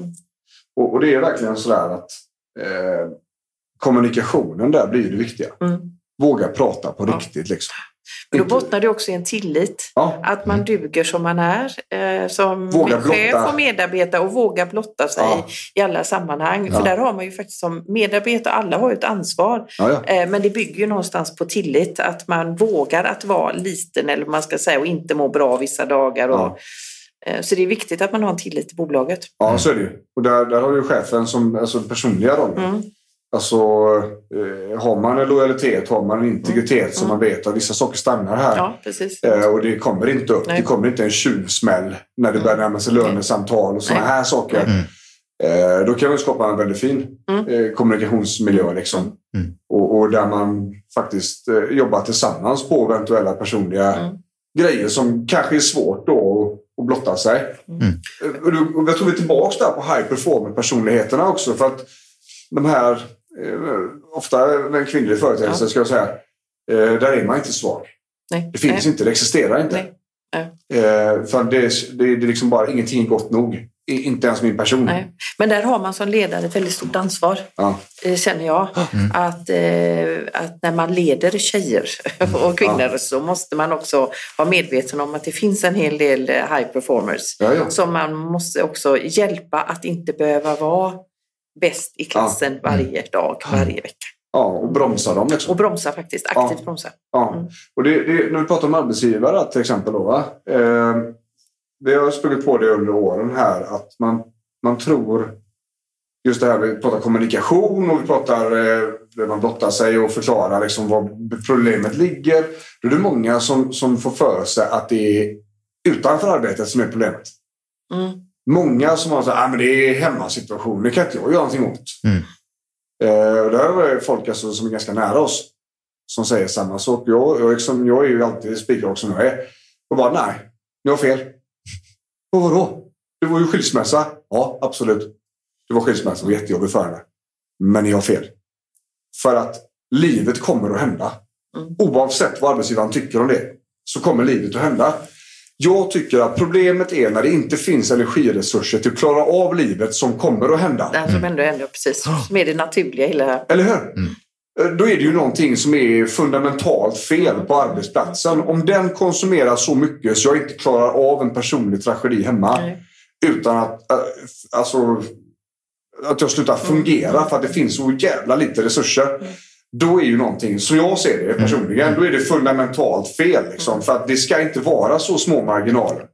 Och, och det är verkligen sådär att eh, kommunikationen där blir det viktiga. mm. Våga prata på riktigt. Liksom. Men Då bottnar det också i en tillit. Ja. Att man duger som man är, eh, som Våga chef blotta. och medarbetare och våga blotta sig Ja. i alla sammanhang. Ja. För där har man ju faktiskt som medarbetare, alla har ju ett ansvar. Eh, Men det bygger ju någonstans på tillit, att man vågar att vara liten eller man ska säga och inte må bra vissa dagar. Och, eh, Så det är viktigt att man har en tillit till bolaget. ja, så är det ju. Och där, där har ju chefen som alltså, personliga rollen. Mm. Alltså, eh, har man en lojalitet, har man en integritet som man vet att vissa saker stannar här. Ja, precis. Eh, och det kommer inte upp. Nej. Det kommer inte en tjuvsmäll när det börjar närma sig lönesamtal och sådana här saker. Mm. Eh, då kan man skapa en väldigt fin Mm. eh, kommunikationsmiljö. Liksom. Mm. Och, och där man faktiskt eh, jobbar tillsammans på eventuella personliga Mm. grejer som kanske är svårt då att- att blotta sig. Mm. Eh, Och då- och jag tror vi är tillbaka där på high performer personligheterna också. För att de här, ofta med en kvinnlig företeelse Ja. ska jag säga, eh, där är man inte svag. Nej. Det finns Nej. inte, det existerar inte. Nej. Eh, för det, är- det, är- det är liksom bara ingenting är gott nog. Inte ens min person. Nej. Men där har man som ledare ett väldigt stort ansvar, Ja. eh, känner jag. Att, eh, att när man leder tjejer [laughs] och kvinnor så måste man också vara medveten om att det finns en hel del eh, high performers Ja, ja. som man måste också hjälpa att inte behöva vara bäst i klassen varje dag, varje vecka. ja, och bromsa dem. Liksom. Och bromsa faktiskt, aktivt Ja. bromsa. Ja. Mm. Och det, det, när vi pratar om arbetsgivare till exempel. Då, va? Eh, vi har sprungit på det under åren här att man, man tror just det här vi pratar kommunikation och vi pratar eh, man blottar sig och förklarar liksom var problemet ligger. Då är det många som, som får för sig att det är utanför arbetet som är problemet. Mm. Många som har sagt att ah, men det är hemmasituation, det kan inte jag göra någonting åt. Mm. Eh, och där är folk alltså, som är ganska nära oss som säger samma sak. Jag, jag, liksom, jag är ju alltid spikrak som jag är. Och bara nej, ni har fel. [laughs] Och vadå? Det var ju skilsmässa. Ja, absolut. Det var skilsmässa. Det var jättejobbigt för henne. Men ni har fel. För att livet kommer att hända. Mm. Oavsett vad arbetsgivaren tycker om det så kommer livet att hända. Jag tycker att problemet är när det inte finns energiresurser till att klara av livet som kommer att hända. Det som ändå händer, precis. Som är det naturliga hela... Eller hur? Eh, Då är det ju någonting som är fundamentalt fel på arbetsplatsen. Om den konsumerar så mycket så jag inte klarar av en personlig tragedi hemma Nej. utan att, äh, alltså, att jag slutar fungera för att det finns så jävla lite resurser. Då är ju någonting, som jag ser det personligen, då är det fundamentalt fel. Liksom, för att det ska inte vara så små marginaler.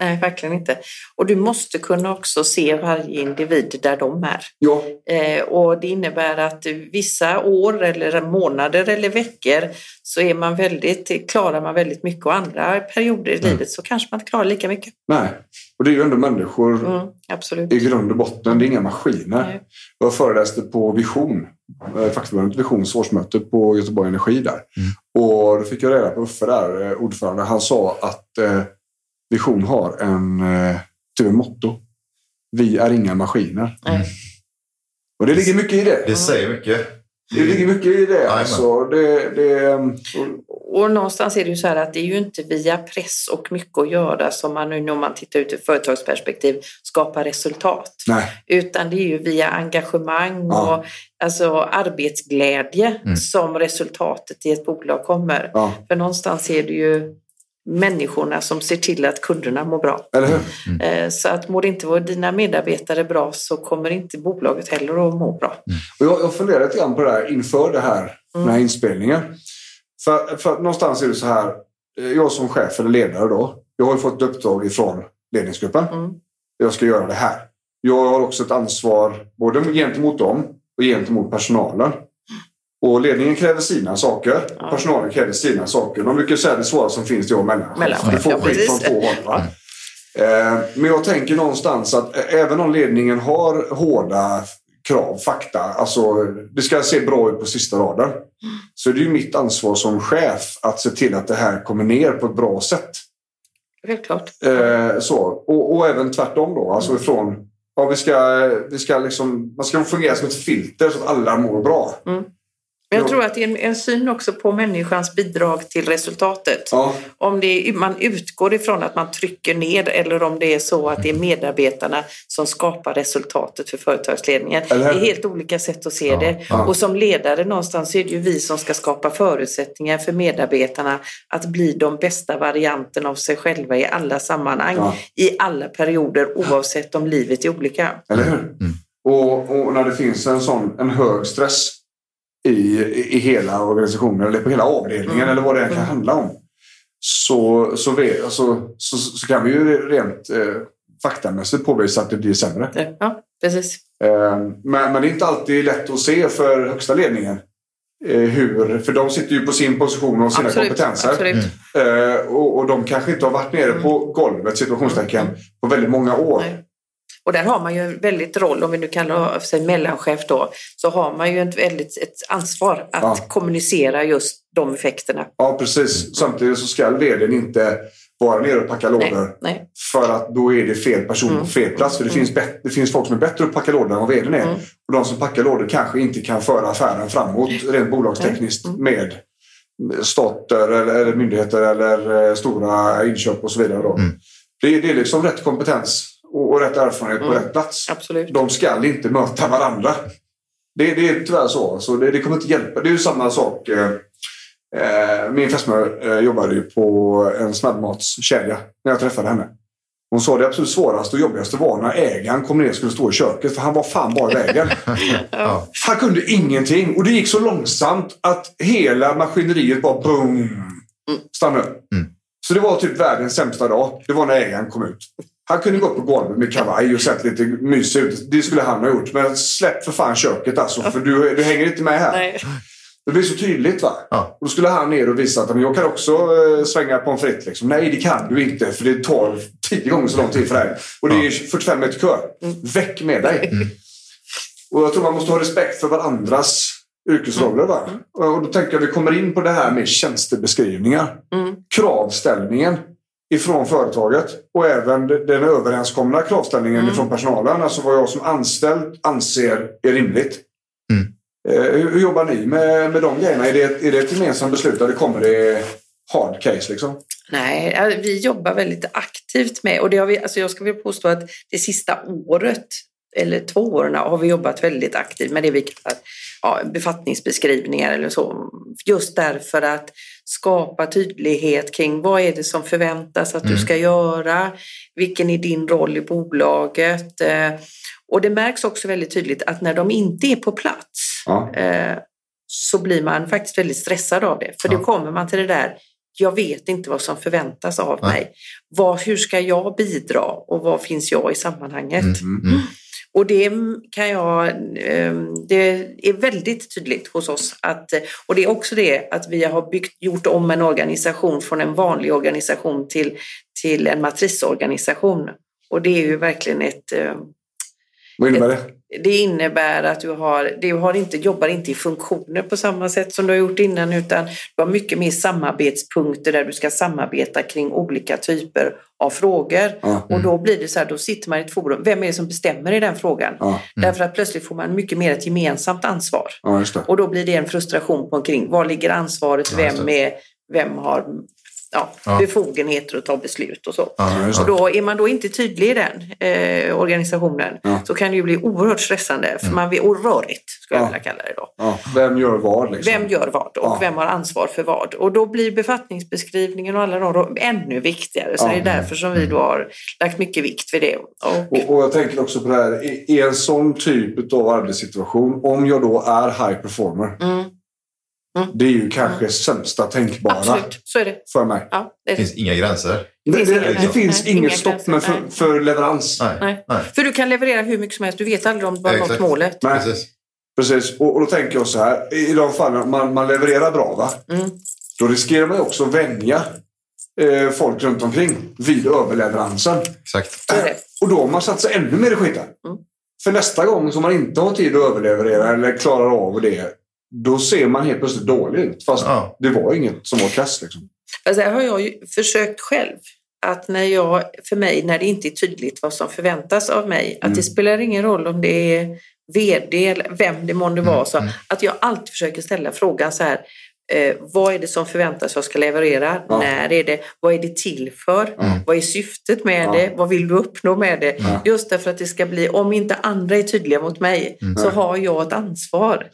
Nej, verkligen inte. Och du måste kunna också se varje individ där de är. Ja, Eh, och det innebär att vissa år eller månader eller veckor så är man väldigt, klarar man väldigt mycket och andra perioder i livet så kanske man inte klarar lika mycket. nej. Och det är ju ändå människor Mm, absolut. i grund och botten. Det är inga maskiner. Nej. Jag föreläste på Vision, eh, fackförbundet Visions årsmöte på Göteborg Energi där. Och då fick jag reda på Uffe där, eh, ordförande, han sa att eh, Vision har en eh, typ motto. Vi är inga maskiner. Nej. Och det ligger mycket i det. Det säger mycket. Det ligger mycket i det. Alltså, det, det och, Och någonstans är det ju så här att det är ju inte via press och mycket att göra som man nu när man tittar ut i ett företagsperspektiv skapar resultat. nej, Utan det är ju via engagemang Ja. och alltså arbetsglädje Mm. som resultatet i ett bolag kommer. ja, För någonstans är det ju människorna som ser till att kunderna mår bra. eller hur? Eh, Så att mår inte dina medarbetare bra så kommer inte bolaget heller att må bra. Och jag, jag funderar lite grann på det här inför det här, den Mm. här inspelningen. För, för någonstans är det så här, eh, jag som chef eller ledare då, jag har ju fått ett uppdrag ifrån ledningsgruppen. Mm. Jag ska göra det här. Jag har också ett ansvar både gentemot dem och gentemot personalen. Och ledningen kräver sina saker och personalen kräver sina saker. De brukar säga det svåra som finns det är att mellanchef. Du får ja, skit från två håll. Va? Men jag tänker någonstans att även om ledningen har hårda krav, fakta, alltså det ska se bra ut på sista raden. Så är det ju mitt ansvar som chef att se till att det här kommer ner på ett bra sätt. Självklart. Eh, så. Och, och även tvärtom då, alltså ifrån Ja, vi ska, vi ska liksom, man ska fungera som ett filter så att alla mår bra. Men jag Ja. tror att det är en, en syn också på människans bidrag till resultatet. Ja, Om det är, man utgår ifrån att man trycker ner eller om det är så att det är medarbetarna som skapar resultatet för företagsledningen. Det är helt olika sätt att se Ja, det. ja. Och som ledare någonstans är det ju vi som ska skapa förutsättningar för medarbetarna att bli de bästa varianterna av sig själva i alla sammanhang, Ja. i alla perioder oavsett om livet är olika. eller hur? Och, och när det finns en sån en hög stress i, i hela organisationen eller på hela avdelningen Mm. eller vad det än kan handla om. Så, så, vet, alltså, så, så kan vi ju rent eh, faktamässigt påvisa att det blir sämre. Ja, precis. Eh, Men, men det är inte alltid lätt att se för högsta ledningen. eh, Hur, för de sitter ju på sin position och sina Absolut. kompetenser. absolut. Eh, Och, och de kanske inte har varit nere på golvet, situationstecken, på väldigt många år. Nej. Och där har man ju en väldigt roll, om vi nu kallar sig mellanchef då, så har man ju ett väldigt ett ansvar att Ja. kommunicera just de effekterna. Ja, precis. Samtidigt så ska vdn inte vara nere och packa Nej, lådor. nej. För att då är det fel person Mm. på fel plats. För det, finns bet- det finns folk som är bättre att packa lådor än vad vdn är. Mm. Och de som packar lådor kanske inte kan föra affären framåt rent bolagstekniskt Mm. med stater eller, eller myndigheter eller eh, stora inköp och så vidare. Då. Mm. Det, det är liksom rätt kompetens och, och rätt erfarenhet på Mm. rätt plats. Absolut. De ska inte möta varandra. Det, det är tyvärr så. så det, det kommer inte hjälpa. Det är ju samma sak. Eh, eh, min fästmö eh, jobbade ju på en snabbmatskedja när jag träffade henne. Hon sa det absolut svåraste och jobbigaste var när ägaren kom ner och skulle stå i köket. För han var fan bara i vägen. [laughs] Ja. Han kunde ingenting. Och det gick så långsamt att hela maskineriet bara boom, stannade upp. Mm. Så det var typ världens sämsta dag. Det var när ägaren kom ut. Han kunde gå upp på golvet med kavaj och sett lite mysig ut. Det skulle han ha gjort. Men släpp för fan köket alltså. För du, du hänger inte med här. Nej. Det blir så tydligt va? Ja. Och då skulle han ner och visa att jag kan också eh, svänga pommes frites. Liksom. Nej, det kan du inte. För det tar tio gånger så lång tid för dig. Och det är 45 meter kö. Väck med dig. Och jag tror man måste ha respekt för varandras yrkesroller. Va? Och då tänker jag vi kommer in på det här med tjänstebeskrivningar. Mm. Kravställningen ifrån företaget och även den överenskomna kravställningen Mm. ifrån personalen. Alltså vad jag som anställd anser är rimligt. Mm. Eh, hur, hur jobbar ni med, med de grejerna? Är det, är det ett gemensamt beslut eller kommer det hard case? Liksom? Nej, ja, vi jobbar väldigt aktivt med och det har vi, alltså jag ska vilja påstå att det sista året eller två åren har vi jobbat väldigt aktivt med det vi kallar ja, befattningsbeskrivningar eller så. Just därför att skapa tydlighet kring vad är det som förväntas att du ska göra, vilken är din roll i bolaget. eh, Och det märks också väldigt tydligt att när de inte är på plats Ja. eh, så blir man faktiskt väldigt stressad av det. För Ja. då kommer man till det där, jag vet inte vad som förväntas av Nej. mig. Vad, hur ska jag bidra och vad finns jag i sammanhanget? Mm, mm. Och det kan jag, eh, det är väldigt tydligt hos oss att, och det är också det att vi har byggt, gjort om en organisation från en vanlig organisation till, till en matrisorganisation. Och det är ju verkligen ett, eh, Vad innebär det? det innebär att du, har, du har inte, jobbar inte i funktioner på samma sätt som du har gjort innan utan du har mycket mer samarbetspunkter där du ska samarbeta kring olika typer av frågor. Ja. Och då blir det så här, då sitter man i ett forum. Vem är det som bestämmer i den frågan? Ja. Därför att plötsligt får man mycket mer ett gemensamt ansvar. ja. Och då blir det en frustration på omkring. Var ligger ansvaret? Vem, är, vem har ja, Ja. befogenheter att ta beslut och så? Ja, Och då är man då inte tydlig i den eh, organisationen Ja. så kan det ju bli oerhört stressande för man vill, och rörigt skulle jag Ja. vilja kalla det då. Vem gör vad? Liksom? Vem gör vad och vem har ansvar för vad? Och då blir befattningsbeskrivningen och alla de ännu viktigare. Så det är därför som vi då har lagt mycket vikt vid det. Och, Och, och jag tänker också på det här, i, i en sån typ av arbetssituation, om jag då är high performer, mm, det är ju kanske sämsta tänkbara absolut, så är det. för mig. Ja, det, Det finns inga gränser. Det, finns det, inga det finns Nej, inget inga stopp gränser. med för, för leverans. Nej. Nej. Nej. För du kan leverera hur mycket som helst. Du vet aldrig om du har nått målet. Nej. Precis. Precis. Och, och då tänker jag så här, i de fallen man, man levererar bra, va? Mm. då riskerar man också att vänja eh, folk runt omkring vid överleveransen. Exakt. Och då har man satt sig ännu mer i skiten. Mm. För nästa gång som man inte har tid att överleverera eller klarar av det, då ser man helt plötsligt dålig ut. Fast Ja. det var inget som var kass. Liksom. Alltså, har jag ju försökt själv. Att när jag, för mig, när det inte är tydligt vad som förväntas av mig, att Mm. det spelar ingen roll om det är VD eller vem det månde vara, så mm. att jag alltid försöker ställa frågan så här, eh, vad är det som förväntas jag ska leverera? Ja. När är det? Vad är det till för? Mm. Vad är syftet med Ja. det? Vad vill du uppnå med det? Ja. Just därför att det ska bli, om inte andra är tydliga mot mig, Mm. så har jag ett ansvar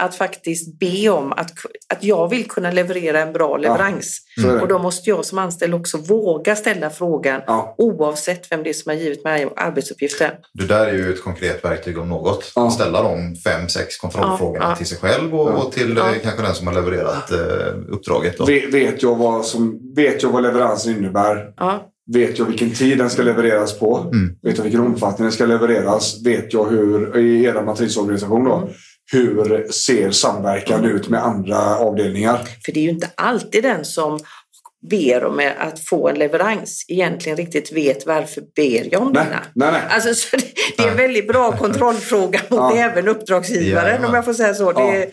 att faktiskt be om att, att jag vill kunna leverera en bra leverans. Det. Och då måste jag som anställd också våga ställa frågan Ja. oavsett vem det är som har givit mig arbetsuppgiften. Det där är ju ett konkret verktyg om något. Ja. Ställa de fem, sex kontrollfrågorna Ja, ja. till sig själv och, Ja. och till Ja. eh, kanske den som har levererat eh, uppdraget. Då. Vet, vet, jag vad som, vet jag vad leveransen innebär? Ja, Vet jag vilken tid den ska levereras på? Mm. Vet jag vilken omfattning den ska levereras? Vet jag hur, i er matrisorganisation då, hur ser samverkan ut med andra avdelningar? För det är ju inte alltid den som ber om att få en leverans egentligen riktigt vet varför ber jag om Nej, denna. nej, nej. Alltså, så det, det är en väldigt bra kontrollfråga mot [laughs] Ja. även uppdragsgivaren Ja. om jag får säga så. Det,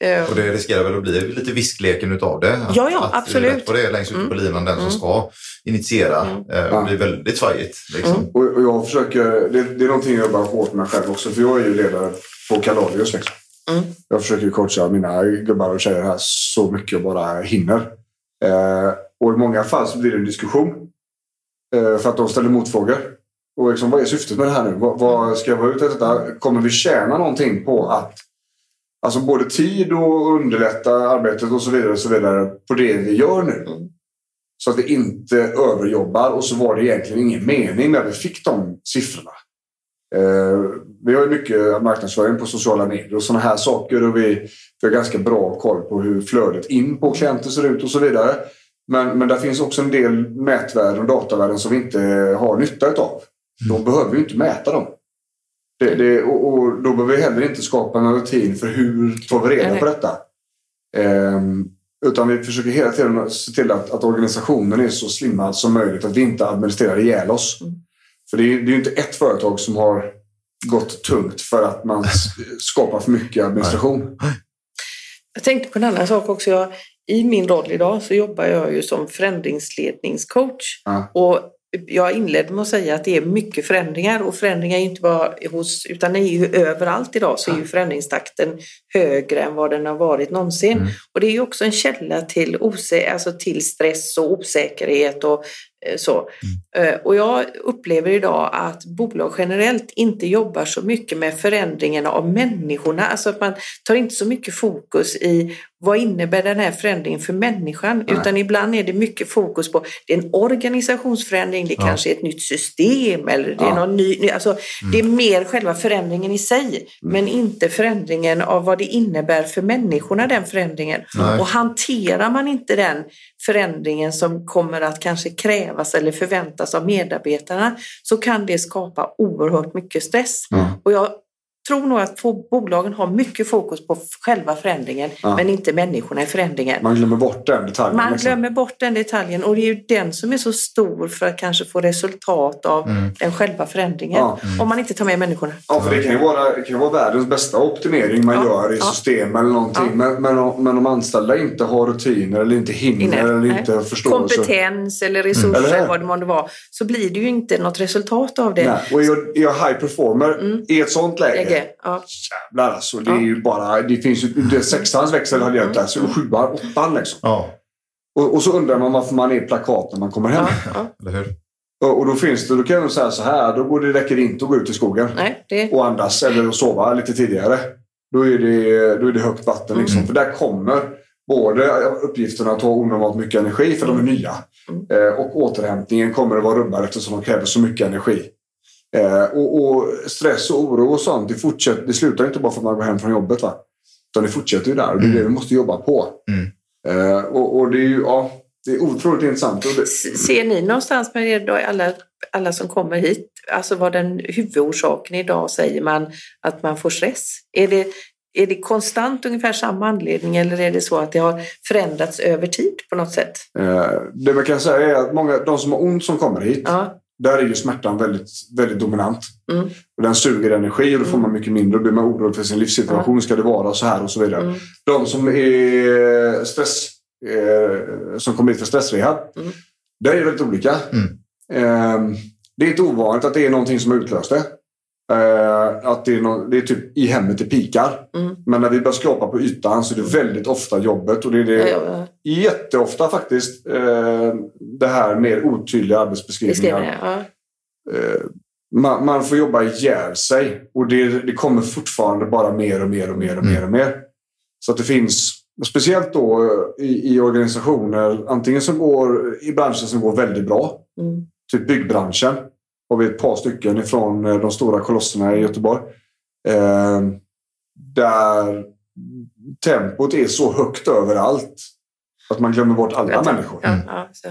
eh, Och det riskerar väl att bli lite viskleken utav det. Att, Ja, ja, att absolut. Vad det är längst ut på Mm. linan, den som Mm. ska initiera, Mm. eh, Ja. blir väldigt svajigt. Liksom. Mm. Och, och jag försöker, det, det är någonting jag jobbar hårt med själv också. För jag är ju ledare på Kaladius. Liksom. Mm. Jag försöker coacha mina gubbar och tjejer här så mycket jag bara hinner. Eh, och i många fall så blir det en diskussion. Eh, för att de ställer motfrågor. Och liksom, vad är syftet med det här nu? Vad, vad ska jag vara ute efter? Kommer vi tjäna någonting på att Alltså både tid och underlätta arbetet och så vidare, och så vidare på det vi gör nu. Mm. Så att vi inte överjobbar och så var det egentligen ingen mening när vi fick de siffrorna. Eh, vi har ju mycket marknadsföring på sociala medier och sådana här saker och vi, vi har ganska bra koll på hur flödet in på klienter ser ut och så vidare. Men, men där finns också en del mätvärden och datavärden som vi inte har nytta utav. Då behöver vi inte mäta dem. Det, det, och, och då behöver vi heller inte skapa en rutin för hur tar vi reda på detta. Ehm, utan vi försöker hela tiden se till att, att organisationen är så slimmad som möjligt. Att vi inte administrerar ihjäl oss. Mm. För det är ju inte ett företag som har gått tungt för att man skapar för mycket administration. Jag tänkte på en annan sak också. Jag, I min roll idag så jobbar jag ju som förändringsledningscoach. Ja. Och jag inledde med att säga att det är mycket förändringar och förändringar är inte bara hos, utan är ju överallt idag så är ju förändringstakten högre än vad den har varit någonsin. Mm. Och det är ju också en källa till, osä- alltså till stress och osäkerhet och eh, så. Eh, Och jag upplever idag att bolag generellt inte jobbar så mycket med förändringen av människorna. Alltså att man tar inte så mycket fokus i vad innebär den här förändringen för människan? Nej. Utan ibland är det mycket fokus på det är en organisationsförändring, det Ja. kanske är ett nytt system eller det är Ja. någon ny... alltså, Det är mer själva förändringen i sig, Mm. men inte förändringen av vad det innebär för människorna, den förändringen. Nej. Och hanterar man inte den förändringen som kommer att kanske krävas eller förväntas av medarbetarna så kan det skapa oerhört mycket stress. Ja. Och jag tror nog att bolagen har mycket fokus på själva förändringen Ja. men inte människorna i förändringen. Man glömmer bort den detaljen. Man liksom. glömmer bort den detaljen och det är ju den som är så stor för att kanske få resultat av Mm. den själva förändringen. Ja. Om man inte tar med människorna. Ja, för det kan ju vara, det kan ju vara världens bästa optimering man Ja, gör i ja. system eller någonting. Ja. Men, men, om, men om anställda inte har rutiner eller inte hinner Inne. eller Nej. inte förstår. Kompetens eller Eller resurser, hur? vad det månde vara, så blir det ju inte något resultat av det. Nej. Och är jag, är jag high performer Mm. i ett sånt läge, Läge. Ja. jävlar alltså. Det är Ja. ju bara, det finns ju, det sexans växel hade där, så Mm. sjuan, åttan liksom. Ja, Och, och så undrar man varför man är plakat när man kommer hem. Ja, eller hur? Och, och då finns det, då kan jag säga så här, då borde det räcker inte att gå ut i skogen Nej, det, och andas eller att sova lite tidigare. Då är det, då är det högt vatten. Liksom. Mm. För där kommer både uppgifterna att ta onormalt mycket energi för de är nya. Mm. Eh, och återhämtningen kommer att vara rubbad eftersom de kräver så mycket energi. Eh, och, och stress och oro och sånt, det, fortsätter, det slutar inte bara för att man går hem från jobbet. Va? Utan det fortsätter ju där och det är det vi måste jobba på. Mm. Eh, och, och det är ju ja, det är otroligt intressant. Och det, Ser ni någonstans med er då, alla, alla som kommer hit, alltså vad den huvudorsaken idag säger man att man får stress? Är det, är det konstant ungefär samma anledning eller är det så att det har förändrats över tid på något sätt? eh, det man kan säga är att många, de som har ont som kommer hit, Ja, där är ju smärtan väldigt, väldigt dominant. mm, Och den suger energi och då får Mm. man mycket mindre. Då blir man orolig för sin livssituation. Ska det vara så här och så vidare. mm, De som är stress, eh, som kommer hit för stressrehab. Mm. Där är det väldigt olika. Mm. Eh, det är inte ovanligt att det är någonting som har utlöst det. Eh, att det är, nå- det är typ i hemmet det pikar. mm. Men när vi börjar skrapa på ytan så är det väldigt ofta jobbet. Och det är det Ja, jätteofta faktiskt eh, det här mer otydliga arbetsbeskrivningar. Ja. Eh, man, man får jobba ihjäl sig. Och det, det kommer fortfarande bara mer och mer och mer och mer och mer. Så att det finns, speciellt då eh, i, i organisationer, antingen som går i branscher som går väldigt bra, Mm. typ byggbranschen. Har vi ett par stycken ifrån eh, de stora kolosserna i Göteborg. Eh, där tempot är så högt överallt att man glömmer bort alla människor. Så.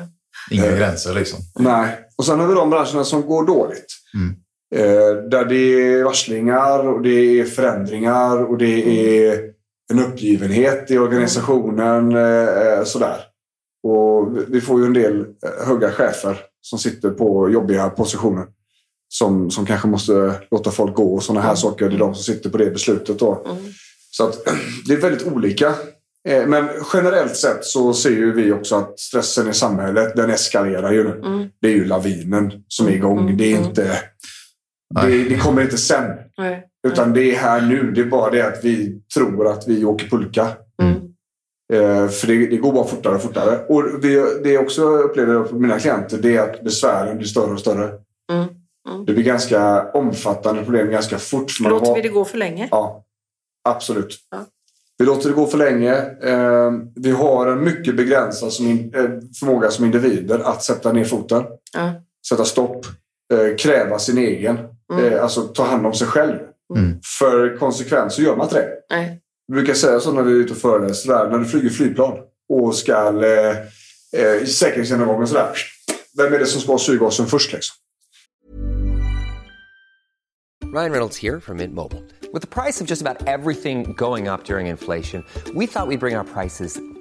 Inga Eh. gränser liksom. Nej. Och sen har vi de branscherna som går dåligt. Mm. Eh, där det är varslingar och det är förändringar och det är en uppgivenhet i organisationen. Sådär. Och vi får ju en del höga chefer som sitter på jobbiga positioner. Som, som kanske måste låta folk gå och sådana här saker. Det är de som sitter på det beslutet. Då. Mm. Så att, [clears throat] det är väldigt olika. Eh, Men generellt sett så ser ju vi också att stressen i samhället, den eskalerar ju nu. Mm. Det är ju lavinen som är igång. Mm, Det, är mm. inte, det, det kommer inte sen. Nej. Utan det är här nu. Det är bara det att vi tror att vi åker pulka. Eh, för det, det går bara fortare och fortare. Och vi, det jag också upplever på mina klienter det är att besvären blir större och större. Mm. Mm. Det blir ganska omfattande problem ganska fort. man Låter har- vi det gå för länge? Ja, absolut. Ja. Vi låter det gå för länge. Eh, vi har en mycket begränsad eh, förmåga som individer att sätta ner foten, Ja. sätta stopp, kräva sin egen. Mm. Alltså ta hand om sig själv. Mm. För konsekvens så gör man inte det. Nej. Vi brukar säga så när vi är ute och föreläser, där, när du flyger flygplan och ska eh, eh, i säkerhetsgenomgången och sådär. Vem är det som ska ha syrgasen först liksom? Ryan Reynolds här från Mint Mobile. priset på nästan allt som går upp under inflationen, trodde vi att vi skulle bring våra priser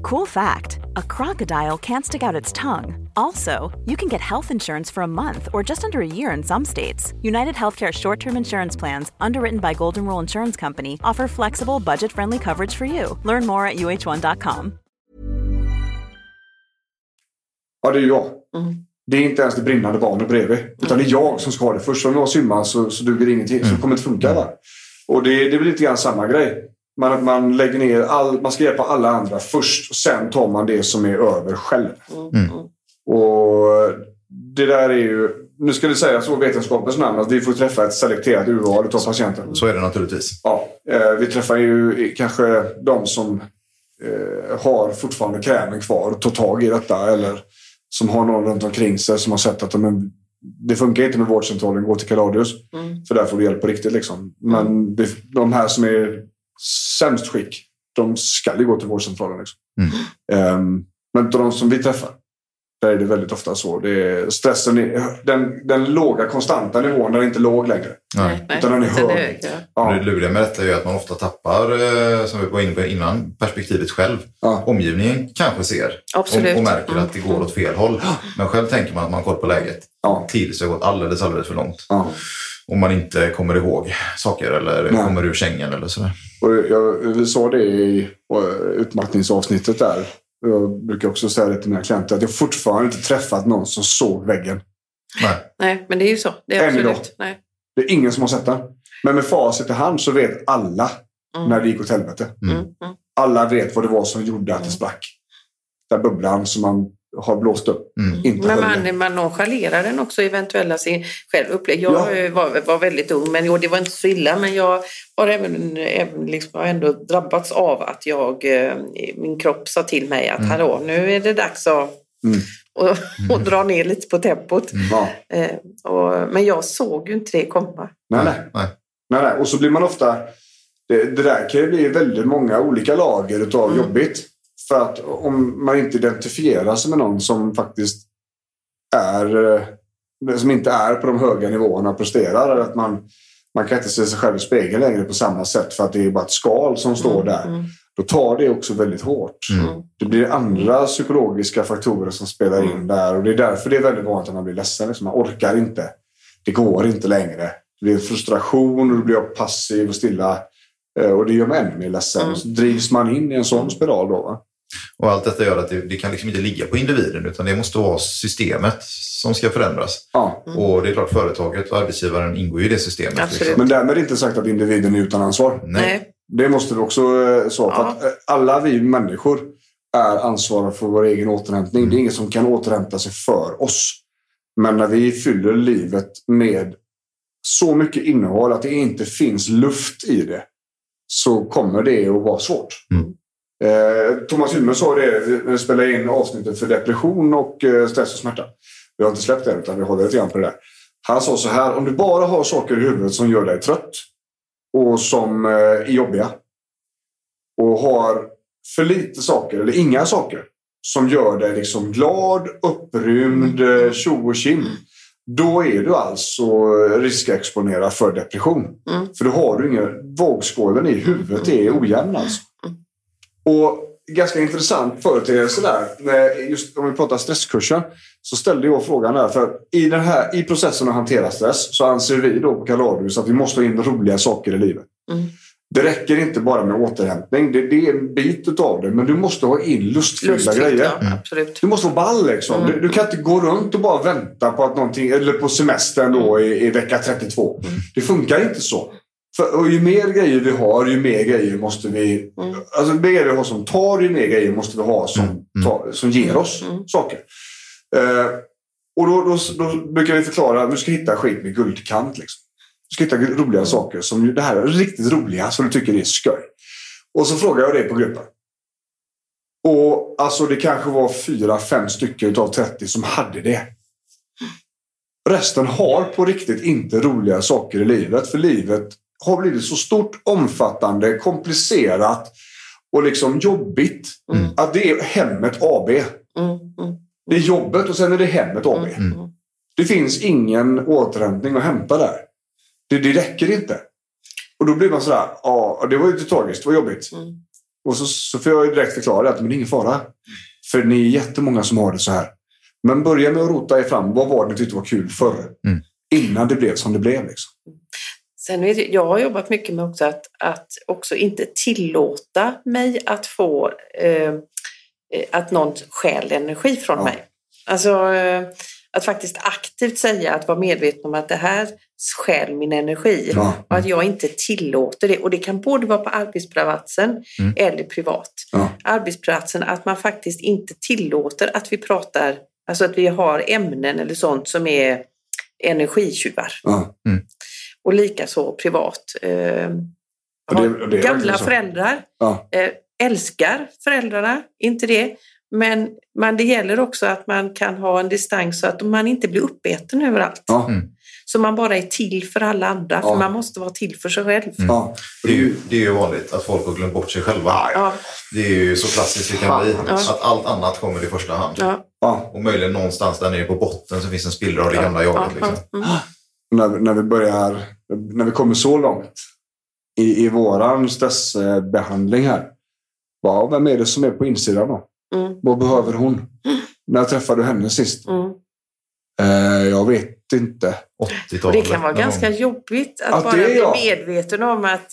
Cool fact a crocodile can't stick out its tongue. Also, you can get health insurance for a month or just under a year in some states. United Healthcare short term insurance plans, underwritten by Golden Rule Insurance Company, offer flexible, budget friendly coverage for you. Learn more at uh1.com. Ja, det är jag. Mm. Det är inte ens det brinnande barnet bredvid. Utan det är jag som ska ha det först. Om jag simmar så, så duger det ingenting. Så det kommer inte funka. Va? Och det, det är lite grann samma grej. Man, att man lägger ner all, man ska hjälpa alla andra först. Och sen tar man det som är över själv. Mm. Och det där är ju... Nu ska det sägas så vetenskapens namn att vi får träffa ett selekterat urval av patienter. Så är det naturligtvis. Ja, eh, vi träffar ju kanske de som eh, har fortfarande krämen kvar och tar tag i detta. Eller som har någon runt omkring sig som har sett att men, det funkar inte med vårdcentralen, gå till Kaladius. Mm. För där får du hjälp på riktigt. Liksom. Men det, de här som är sämst skick, de ska ju gå till vårdcentralen. Liksom. Ehm, men av de som vi träffar, där är det väldigt ofta så. Det är stressen, är, den, den låga konstanta nivån, den är inte låg längre. Nej. Utan den är hög. Ja. Det luriga med detta är ju att man ofta tappar, eh, som vi var inne på innan, perspektivet själv. Ja. Omgivningen kanske ser Absolut. och, och märker Mm. att det går åt fel håll. Men själv tänker man att man har koll på läget. Ja. Tills det har gått alldeles, alldeles för långt. Ja. Om man inte kommer ihåg saker eller Nej. kommer ur sängen eller sådär. Och jag, vi sa det i utmattningsavsnittet där. Jag brukar också säga det till mina klienter att jag fortfarande inte träffat någon som såg väggen. Nej. Nej, men det är ju så. Det är Än absolut. Nej. Det är ingen som har sett den. Men med facit i hand så vet alla Mm. när det gick åt helvete. Mm. Mm. Alla vet vad det var som gjorde att det sprack. Den bubblan som man har blåst upp. Mm. Men man, man nonchalerar den också eventuella sin själv upplägg. Jag Ja. var, var väldigt ung, men jo, det var inte så illa. Men jag har även, även liksom, har ändå drabbats av att jag, eh, min kropp sa till mig att hallå, nu är det dags att Mm. och, och dra ner lite på tempot. Ja. Eh, och, men jag såg ju inte det komma. Nej, nej. Nej. nej, nej. Och så blir man ofta... Det, det där kan ju bli väldigt många olika lager utav Mm. jobbigt. För att om man inte identifierar sig med någon som faktiskt är... eh, Som inte är på de höga nivåerna och presterar. Eller att man, man kan inte se sig själv i spegeln längre på samma sätt för att det är bara ett skal som står där. Mm. Då tar det också väldigt hårt. Mm. Det blir andra psykologiska faktorer som spelar in där. Och det är därför det är väldigt vanligt att man blir ledsen. Liksom. Man orkar inte. Det går inte längre. Det blir frustration och då blir jag passiv och stilla. Eh, Och det gör mig ännu mer ledsen. Mm. Så drivs man in i en sån spiral då. Va? Och allt detta gör att det, det kan liksom inte ligga på individen utan det måste vara systemet som ska förändras. Ja. Och det är klart företaget och arbetsgivaren ingår ju i det systemet. Liksom. Men därmed inte sagt att individen är utan ansvar. Nej. Det måste vi också eh, så. För Ja. att eh, alla vi människor är ansvariga för vår egen återhämtning. Det är ingen som kan återhämta sig för oss. Men när vi fyller livet med så mycket innehåll att det inte finns luft i det så kommer det att vara svårt. Eh, Thomas Hymme sa det när vi spelade in avsnittet för depression och eh, stress och smärta. Vi har inte släppt det utan vi håller lite grann på det där. Han sa så här, om du bara har saker i huvudet som gör dig trött och som eh, är jobbiga och har för lite saker eller inga saker som gör dig liksom glad, upprymd, eh, tjo och kim. Då är du alltså riskexponerad för depression. Mm. För då har du ingen... Vågskålen i huvudet är ojämn alltså. Och ganska intressant företeelse där. när- Just om vi pratar stresskursen. Så ställde jag frågan där. För i, den här, i processen att hantera stress så anser vi då på Kaladhus att vi måste ha in roliga saker i livet. Mm. Det räcker inte bara med återhämtning. Det, det är en bit av det. Men du måste ha in lustfyllda Lustfyllt, grejer. ja, absolut. Du måste vara ball liksom. Du, du kan inte gå runt och bara vänta på att någonting, eller på semestern då i, i vecka 32. Det funkar inte så. För, och ju mer grejer vi har, ju mer grejer måste vi... Alltså ju mer grejer vi har som tar, ju mer grejer måste vi ha som, tar, som ger oss saker. Eh, och då, då, då brukar vi förklara att du ska hitta skit med guldkant. Liksom. Du ska hitta roliga saker som det här är riktigt roliga som du tycker är skoj. Och så frågar jag det på gruppen. Och alltså det kanske var fyra, fem stycken utav 30 som hade det. Resten har på riktigt inte roliga saker i livet. För livet har blivit så stort, omfattande, komplicerat och liksom jobbigt. Att det är hemmet AB. Mm, mm, Det är jobbet och sen är det hemmet AB. Det finns ingen återhämtning att hämta där. Det, det räcker inte. Och då blir man sådär, ja det var ju lite tragiskt, det var jobbigt. Mm. Och så, så får jag direkt förklara att men det är ingen fara. För ni är jättemånga som har det så här. Men börja med att rota er fram. Vad var det ni tyckte var kul förr? Innan det blev som det blev. Liksom. Sen vet jag, jag har jobbat mycket med också att, att också inte tillåta mig att få eh, eh, att någon stjäl energi från Ja. mig. Alltså eh, att faktiskt aktivt säga att vara medveten om att det här stjäl min energi Ja. och att jag inte tillåter det. Och det kan både vara på arbetsplatsen eller privat. Ja. Arbetsplatsen, att man faktiskt inte tillåter att vi pratar, alltså att vi har ämnen eller sånt som är energitjuvar. Ja. Och likaså privat. Eh, Och det- och det är gamla föräldrar Ja. eh, älskar föräldrarna, inte det. Men, men det gäller också att man kan ha en distans så att man inte blir uppäten överallt. Ja. Så man bara är till för alla andra, Ja. för man måste vara till för sig själv. Ja. Det är, ju, det är ju vanligt att folk har glömt bort sig själva. Ja, Det är ju så klassiskt det kan bli. Ja. Att allt annat kommer i första hand. ja, Ja. Och möjligen någonstans där nere på botten så finns en spillra av det gamla ja, jaget. ja, Liksom. mm. När, när vi börjar, när vi kommer så långt i, i våran stressbehandling här. Ja, vem är det som är på insidan då? Mm. Vad behöver hon? När träffade du henne sist? Mm. Eh, jag vet inte. 80-talet. Och det kan vara ganska jobbigt att Ja, bara bli jag. medveten om att,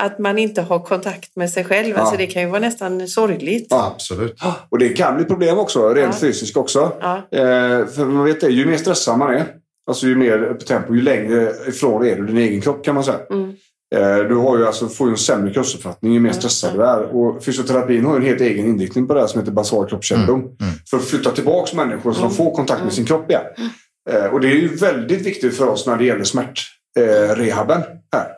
att man inte har kontakt med sig själv. Alltså det kan ju vara nästan sorgligt. Ja. Absolut. Och det kan bli problem också, rent Ja. fysiskt också. Ja. Eh, för man vet det, ju mer stressad man är, alltså ju mer på tempo, ju längre ifrån är du din egen kropp kan man säga. Mm. Eh, du har ju alltså, får ju en sämre kroppsuppfattning ju mer stressad du är. Och fysioterapin har ju en helt egen inriktning på det här som heter basal kroppskännedom. För att flytta tillbaka människor så de får kontakt med sin kropp igen. Eh, och det är ju väldigt viktigt för oss när det gäller smärtrehaben eh, här.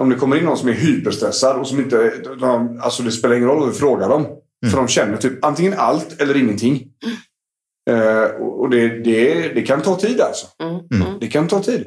Om det kommer in någon som är hyperstressad och som inte... De, alltså det spelar ingen roll vad vi frågar dem. För de känner typ antingen allt eller ingenting. Eh, och det, det, det kan ta tid alltså. Mm. Mm. Det kan ta tid.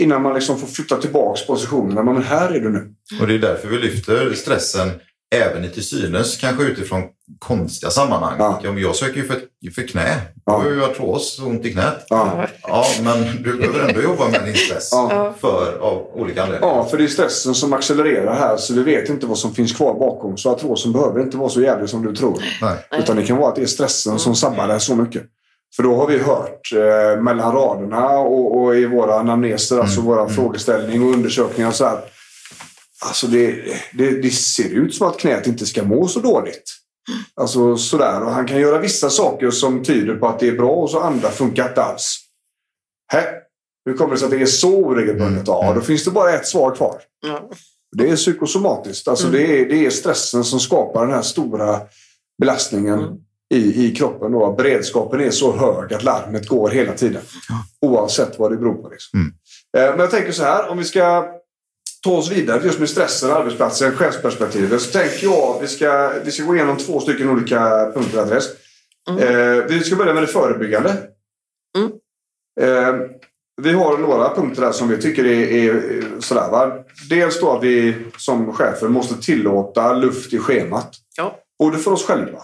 Innan man liksom får flytta tillbaka positionerna. Men här är du nu. Och det är därför vi lyfter stressen även i till synes, kanske utifrån konstiga sammanhang. Ja. Ja. men jag söker ju för, för knä. Ja. Jag har ju artros och ont i knät. Ja. Ja, men du behöver ändå jobba med din stress. Ja. För, av olika anledningar. ja, för det är stressen som accelererar här. Så vi vet inte vad som finns kvar bakom. Så artrosen behöver inte vara så jävlig som du tror. Nej. Utan det kan vara att det är stressen som sabbar det så mycket. För då har vi hört eh, mellan raderna och, och i våra anamneser, alltså våra frågeställning och undersökningar så här. Alltså det, det, det ser ut som att knät inte ska må så dåligt. Alltså sådär. Och han kan göra vissa saker som tyder på att det är bra och så andra funkar inte alls. Hä? Hur kommer det sig att det är så oregelbundet? Ja, då finns det bara ett svar kvar. Ja. Det är psykosomatiskt. Alltså det, är, det är stressen som skapar den här stora belastningen i, i kroppen. Då. Beredskapen är så hög att larmet går hela tiden. Oavsett vad det beror på. Liksom. Mm. Eh, Men jag tänker så här, om vi ska ta oss vidare just med stressen, arbetsplatsen, chefsperspektivet. Så tänker jag att vi ska, vi ska gå igenom två stycken olika punkter adress. Eh, vi ska börja med det förebyggande. Mm. Eh, vi har några punkter där som vi tycker är, är sådär. Va? Dels då att vi som chefer måste tillåta luft i schemat. Ja. Både för oss själva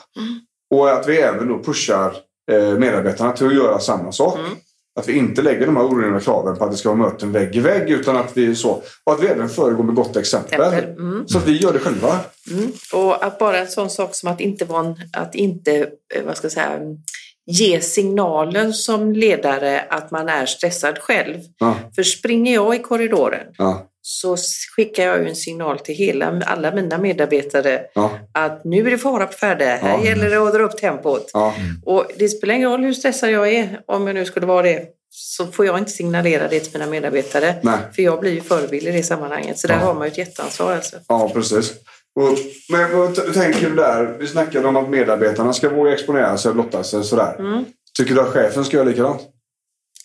och att vi även då pushar eh, medarbetarna till att göra samma sak. Mm. Att vi inte lägger de här orimliga kraven på att det ska vara möten vägg i vägg utan att vi så. Och att vi även föregår med gott exempel. Exempel, mm. Så att vi gör det själva. Mm. Och att bara en sån sak som att inte, vara en, att inte eh, vad ska jag säga, ge signalen som ledare att man är stressad själv. Ja, För springer jag i korridoren ja, så skickar jag ju en signal till hela, alla mina medarbetare ja, att nu är det fara på färde, här gäller det att dra upp tempot. Och det spelar ingen roll hur stressad jag är, om jag nu skulle vara det, så får jag inte signalera det till mina medarbetare. Nej. För jag blir ju förebild i det sammanhanget. Så där har man ju ett jätteansvar alltså. ja precis. Och, men vad tänker du där? Vi snackade om att medarbetarna ska våga exponera sig och blotta sig. Sådär. Mm. Tycker du att chefen ska göra likadant?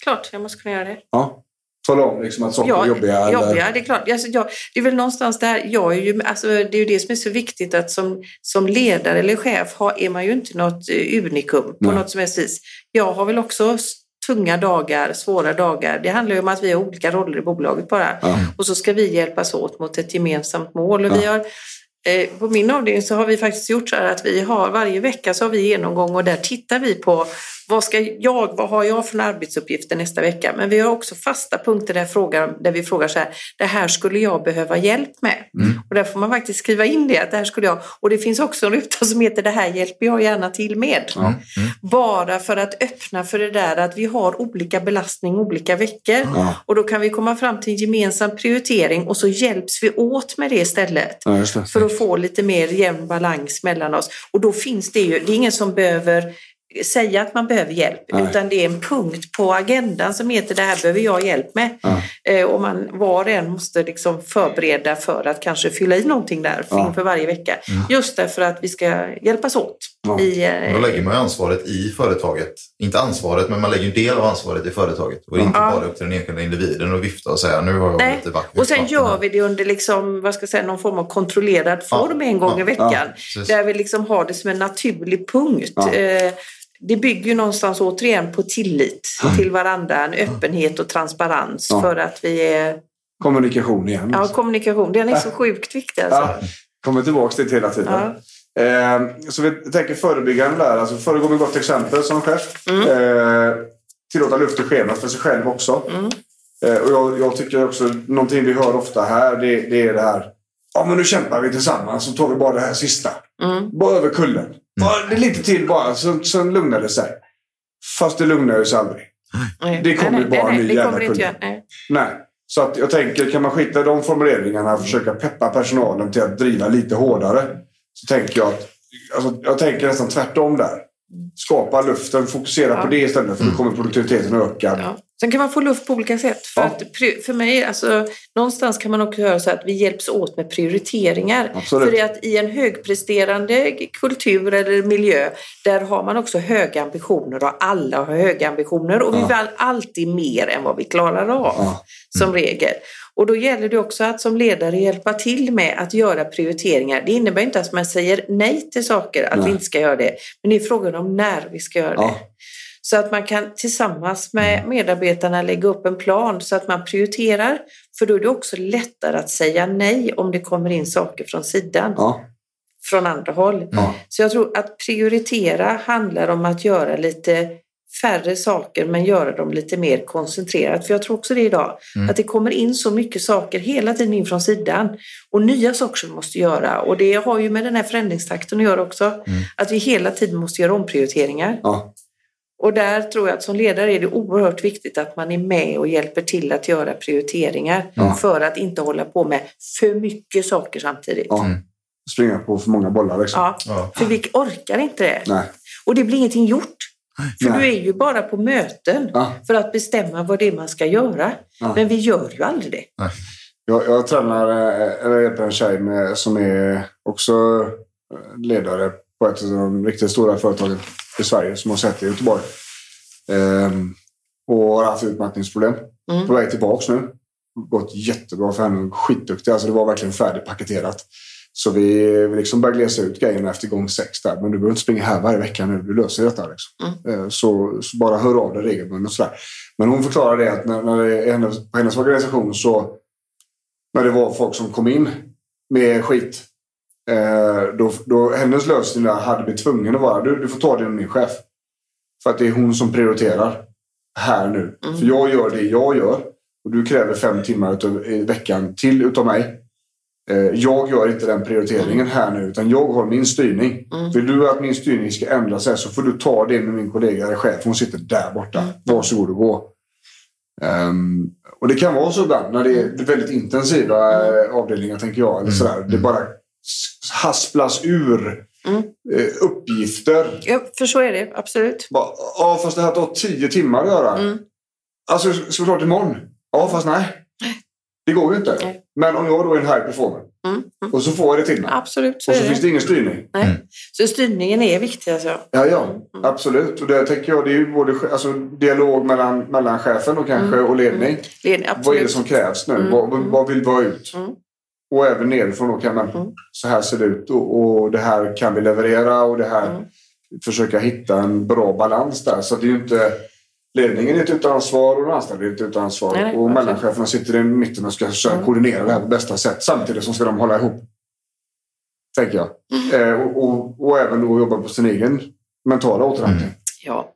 Klart, jag måste kunna göra det. Ja. Tala om liksom att saker är jobbiga. jobbiga, det är klart. Alltså, jag, det är väl någonstans där, jag är ju, alltså, det är ju det som är så viktigt att som, som ledare eller chef har, är man ju inte något eh, unikum på Nej. något som helst vis. Jag har väl också tunga dagar, svåra dagar. Det handlar ju om att vi har olika roller i bolaget bara. Ja. Och så ska vi hjälpas åt mot ett gemensamt mål. Och vi har, Eh, på min avdelning så har vi faktiskt gjort så här att vi har varje vecka så har vi genomgång och där tittar vi på vad ska jag, vad har jag för arbetsuppgifter nästa vecka? Men vi har också fasta punkter där, jag frågar, där vi frågar så här, det här skulle jag behöva hjälp med. Och där får man faktiskt skriva in det, att det här skulle jag, och det finns också en ruta som heter det här hjälper jag gärna till med. Bara för att öppna för det där att vi har olika belastning olika veckor. Och då kan vi komma fram till en gemensam prioritering och så hjälps vi åt med det istället. Ja, det. För att få lite mer jämn balans mellan oss. Och då finns det ju, det är ingen som behöver säga att man behöver hjälp, Nej. utan det är en punkt på agendan som heter det här behöver jag hjälp med. Ja. Eh, och man var och en måste liksom förbereda för att kanske fylla i någonting där Ja. inför varje vecka. Just därför att vi ska hjälpas åt. Ja. I, eh, Då lägger man ju ansvaret i företaget. Inte ansvaret, men man lägger en del av ansvaret i företaget. Och inte Ja. bara upp till den enskilda individen och vifta och säga nu har jag Nej. lite vackert. Och sen gör vi det under liksom, vad ska jag säga, någon form av kontrollerad form en gång i veckan. Där vi liksom har det som en naturlig punkt. Ja. Det bygger ju någonstans återigen på tillit till varandra, en öppenhet och transparens Ja. för att vi är... Kommunikation igen. Ja, alltså. kommunikation, den är så sjukt viktig alltså. Ja, kommer tillbaka till det hela tiden. Eh, så vi tänker förebyggande där. Alltså föregå med gott exempel som chef. Mm. Eh, tillåta luft i schemat för sig själv också. Mm. Eh, och jag, jag tycker också, någonting vi hör ofta här, det, det är det här. Ja, men nu kämpar vi tillsammans så tar vi bara det här sista. Mm. Bara över kullen. Bara, det är lite till bara, så, så lugnar det sig. Fast det lugnar sig aldrig. Nej. Det kommer nej, bara nej, ny det jävla göra. Nej. Nej. Så att jag tänker, kan man skita i de formuleringarna och försöka peppa personalen till att driva lite hårdare. Så tänker jag att, alltså, jag tänker nästan tvärtom där. Skapa luften, fokusera Ja. på det istället för då kommer produktiviteten att öka. Ja. Sen kan man få luft på olika sätt. För, Ja. att, för mig, alltså, någonstans kan man också göra så att vi hjälps åt med prioriteringar. Absolut. För att i en högpresterande kultur eller miljö, där har man också höga ambitioner och alla har höga ambitioner och vi Ja. vill alltid mer än vad vi klarar av Ja. som regel. Och då gäller det också att som ledare hjälpa till med att göra prioriteringar. Det innebär inte att man säger nej till saker, att Nej. vi inte ska göra det. Men det är frågan om när vi ska göra det. Så att man kan tillsammans med medarbetarna lägga upp en plan så att man prioriterar. För då är det också lättare att säga nej om det kommer in saker från sidan, Ja. från andra håll. Ja. Så jag tror att prioritera handlar om att göra lite färre saker men göra dem lite mer koncentrerat. För jag tror också det idag, att det kommer in så mycket saker hela tiden in från sidan och nya saker som vi måste göra. Och det har ju med den här förändringstakten att göra också. Att vi hela tiden måste göra omprioriteringar. Ja. Och där tror jag att som ledare är det oerhört viktigt att man är med och hjälper till att göra prioriteringar Ja. för att inte hålla på med för mycket saker samtidigt. ja. Springa på för många bollar liksom. Ja, Ja. för vi orkar inte det. Nej. Och det blir ingenting gjort. För Nej. du är ju bara på möten Ja. för att bestämma vad det är man ska göra. Ja. Men vi gör ju aldrig det. Jag, jag tränar, eh, eller hjälper en tjej med, som är också eh, ledare på ett av de riktigt stora företagen i Sverige som har sett i Göteborg. Ehm, och har haft utmattningsproblem. Mm. På väg tillbaks nu. Gått jättebra för henne. Skitduktig. Alltså det var verkligen färdigpaketerat. Så vi, vi liksom började glesa ut grejerna efter gång sex där. Men du behöver inte springa här varje vecka nu. Du löser detta. Liksom. Eh, Så, så bara hör av dig regelbundet och sådär. Men hon förklarade det att när, när det hennes, på hennes organisation så när det var folk som kom in med skit. Eh, då, då, hennes lösning där hade blivit tvungen att vara du, du får ta det med min chef. För att det är hon som prioriterar här nu. För jag gör det jag gör. Och du kräver fem timmar utav, i veckan till utav mig. Eh, jag gör inte den prioriteringen här nu utan jag har min styrning. Vill du att min styrning ska ändra sig så får du ta det med min kollega eller chef. Hon sitter där borta. Varsågod och gå. Ehm, och det kan vara så ibland när det är väldigt intensiva eh, avdelningar tänker jag. Eller sådär. Det bara hasplas ur eh, uppgifter. Ja, för så är det, absolut. Bara, Ja, fast det här tar tio timmar att göra. Mm. Alltså, ska vi klart imorgon? Ja, fast nej. Det går ju inte. Nej. Men om jag då är en high performer Mm. Mm. och så får jag det till mig. Absolut, så Och så det. finns det ingen styrning. Nej. Så styrningen är viktig alltså. Ja, ja. Absolut. Och det tänker jag, det är ju både alltså, dialog mellan, mellan chefen och kanske och ledning. Ledning, Vad är det som krävs nu? Mm, Vad, mm. vad vill vi ha ut? Mm. Och även nerifrån då kan man, Mm. så här ser det ut och, och det här kan vi leverera och det här Mm. försöka hitta en bra balans där. Så det är ju inte ledningen är inte utan ansvar och de anställda är inte utan ansvar. Nej, och mellancheferna sitter i mitten och ska försöka koordinera det här på bästa sätt. Samtidigt som ska de hålla ihop. Tänker jag. Mm. Eh, och, och, och även då jobba på sin egen mentala återhämtning. Ja.